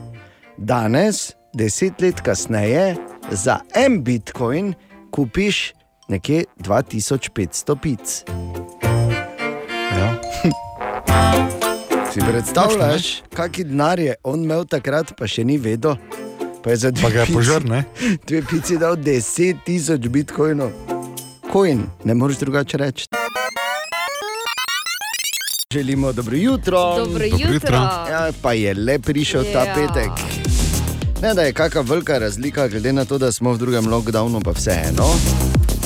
Danes, deset let kasneje, za en bitcoin kupiš nekje 2500 pic. Ja. Si predstavljaš, kakšen denar je on imel takrat, pa še ni vedel. Pa je za dve Pa je požar? Dve pici dal 10 tisoč bitcoinov. Coin, ne moreš drugače reči. Želimo dobro jutro. Dobro Dobro jutro. jutro. Ja, pa je le prišel yeah. ta Ja. petek. Ne, da je kakšna velika razlika, glede na to, da smo v drugem lockdownu, pa vseeno.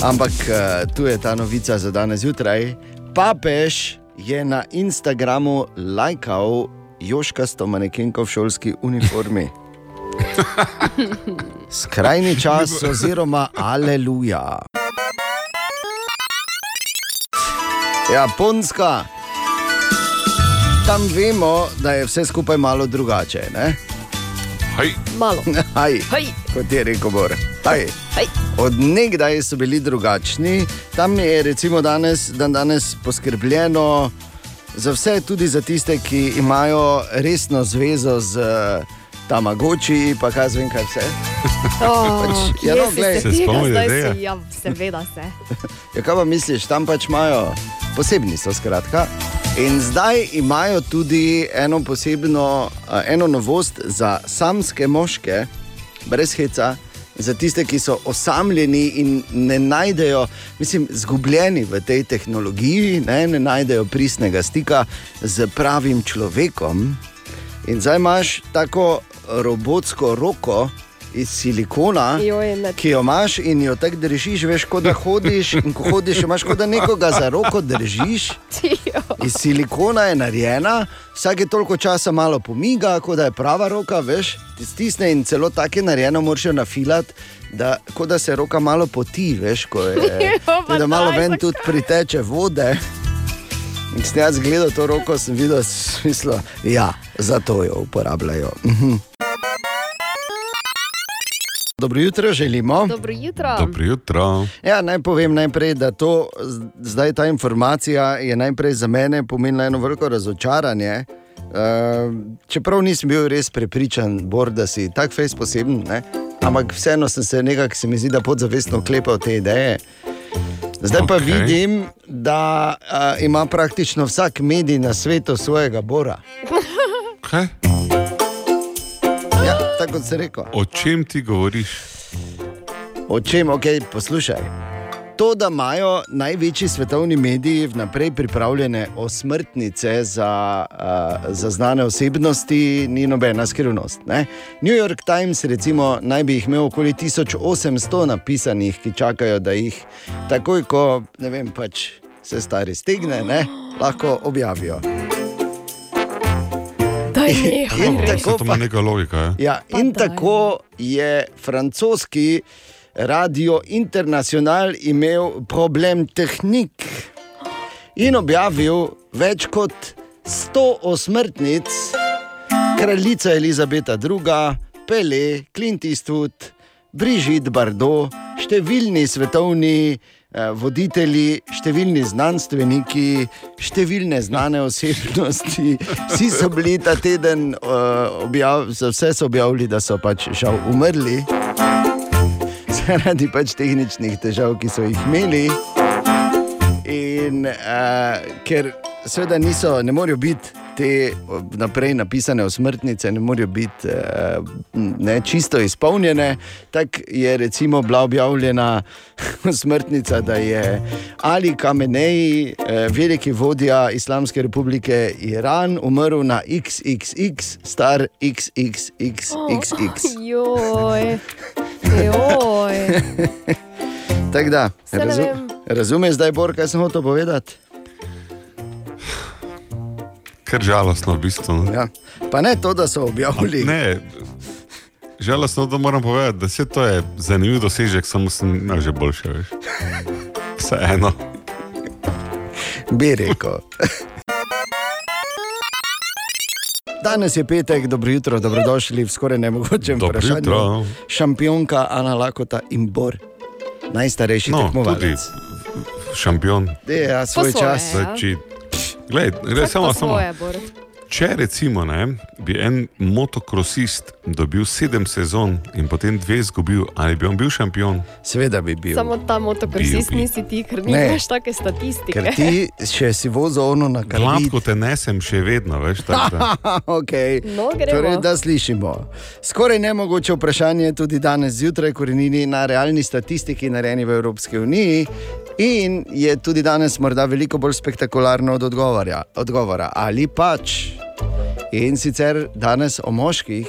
Ampak eh, tu je ta novica za danes zjutraj. Papež je na Instagramu lajkal joškasto manekenko v šolski uniformi. Skrajni čas, oziroma aleluja. Japonska. Tam vemo, da je vse skupaj malo drugače. Ne? Hej. Malo. Haj, Haj. kot je rekel Bor. Haj. Hej. Od nekdaj so bili drugačni, tam je recimo danes, dan danes poskrbljeno za vse, tudi za tiste, ki imajo resno zvezo z uh, Tamagoči, pa kaj zvem, kaj vse. Oh, Pač, ja, no, glej. se tega zdaj si, ja, seveda se. Ja, kaj pa misliš, tam pač imajo posebni so skratka. In zdaj imajo tudi eno posebno, eno novost za samske moške, brez heca, za tiste, ki so osamljeni in ne najdejo, mislim, zgubljeni v tej tehnologiji, ne, ne najdejo pristnega stika z pravim človekom. In zdaj imaš tako robotsko roko iz silikona, Joj, ki jo imaš in jo tako držiš, veš, kot da hodiš. In ko hodiš, imaš kot da nekoga za roko držiš. Iz silikona je narejena, vsake toliko časa malo pomiga, kot da je prava roka, veš, ti stisne in celo tako je narejeno, moraš jo nafilati. Da, kot da se roka malo poti, veš, ko je, Jo, da malo ven tudi priteče vode. In Sem jaz gledal to roko, sem videl, smislo, ja, zato jo uporabljajo. Dobro jutro želimo. Dobro jutro. Dobro jutro. Ja, naj povem najprej, da to, zdaj ta informacija je najprej za mene pomenila eno veliko razočaranje. Uh, čeprav nisem bil res prepričan, Bor, da si tak fejs poseben, ne? ampak vseeno sem se nekako, se mi zdi, da podzavestno oklepal te ideje. Zdaj pa Okej. vidim, da uh, ima praktično vsak medij na svetu svojega Bora. Kaj? Ja, tako kot se rekel. O čem ti govoriš? O čem, ok, poslušaj. To, da imajo največji svetovni mediji vnaprej pripravljene osmrtnice za, uh, za znane osebnosti, ni nobena skrivnost. Ne? New York Times, recimo, naj bi jih imel okoli 1800 napisanih, ki čakajo, da jih takoj, ko vem, pač se stari stegne, ne, lahko objavijo. In tako ima neka logika. Ja? Ja, in tako je francoski radio International imel problem tehnik in objavil več kot 100 osmrtnic, kraljica Elizabeta II., Pele, Clint Eastwood, Brigitte Bardot, številni svetovni voditelji, številni znanstveniki, številne znane osebnosti. Vsi so bili ta teden, uh, objav, vse so objavili, da so pač žal umrli. Zaradi pač tehničnih težav, ki so jih imeli. In uh, ker seveda niso, ne morejo biti te naprej napisane osmrtnice, ne morejo biti uh, ne, čisto izpolnjene, tako je recimo bila objavljena smrtnica, da je Ali Kamenej, uh, veliki vodja Islamske republike Iran, umrl na XXX, star XXXXX. Joj, joj. Tako da, Saj ne razu, vem. razumeš zdaj, Bor, kaj sem hotel povedati? Ker žalostno, v bistvu. no. Ja. Pa ne to, da so objavili. Ne, žalostno, da moram povedati, da se to je zanimiv dosežek, samo sem imel že boljše, veš. Vseeno. Bi rekel. Danes je petek, dobro jutro, dobrodošli v skoraj nemogočem Dobro vprašanju. jutro. Šampionka Ana Lakota in Bor, najstarejši No, tekmovalec. šampion. Ja, svoj svoje, čas. ja. Če, glej, glej, Vsak samo, po samo. svoje, Bor. Če recimo ne, bi en motokrosist dobil sedem sezon in potem dve izgubil, ali bi on bil šampion? Seveda bi bil. Samo ta motokrosist Bil nisi ti, ker Ne. nimaš take statistike. Ker ti še si vozil ono na karbid. Gladko te nesem še vedno, veš. tako da- okay. No, gremo. torej, da slišimo. Skoraj nemogoče vprašanje tudi danes zjutraj, korenini na realni statistiki, narejeni v Evropski uniji. In je tudi danes morda veliko bolj spektakularno od odgovora, odgovora ali pač. In sicer danes o moških.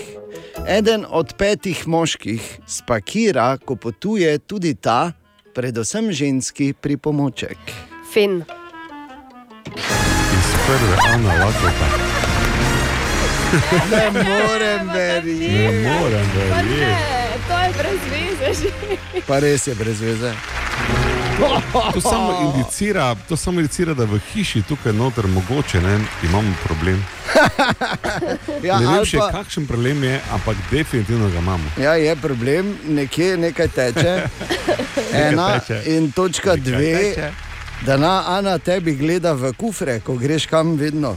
Eden od petih moških spakira, ko potuje tudi ta, predvsem ženski pripomoček. Fin. Iz prve Ana Lakota. Ne morem verjeti. Ne morem Pa verjeti. To je brez veze že. Pa res je brez veze. To samo indicira, to samo indicira, da v hiši tukaj noter mogoče ne, imamo problem. Ja, ne vem še, pa- kakšen problem je, ampak definitivno ga imamo. Ja, je problem, nekje nekaj teče. Ena teče. in točka Nekaj dve, teče. da na Ana tebi gleda v kufre, ko greš kam vedno.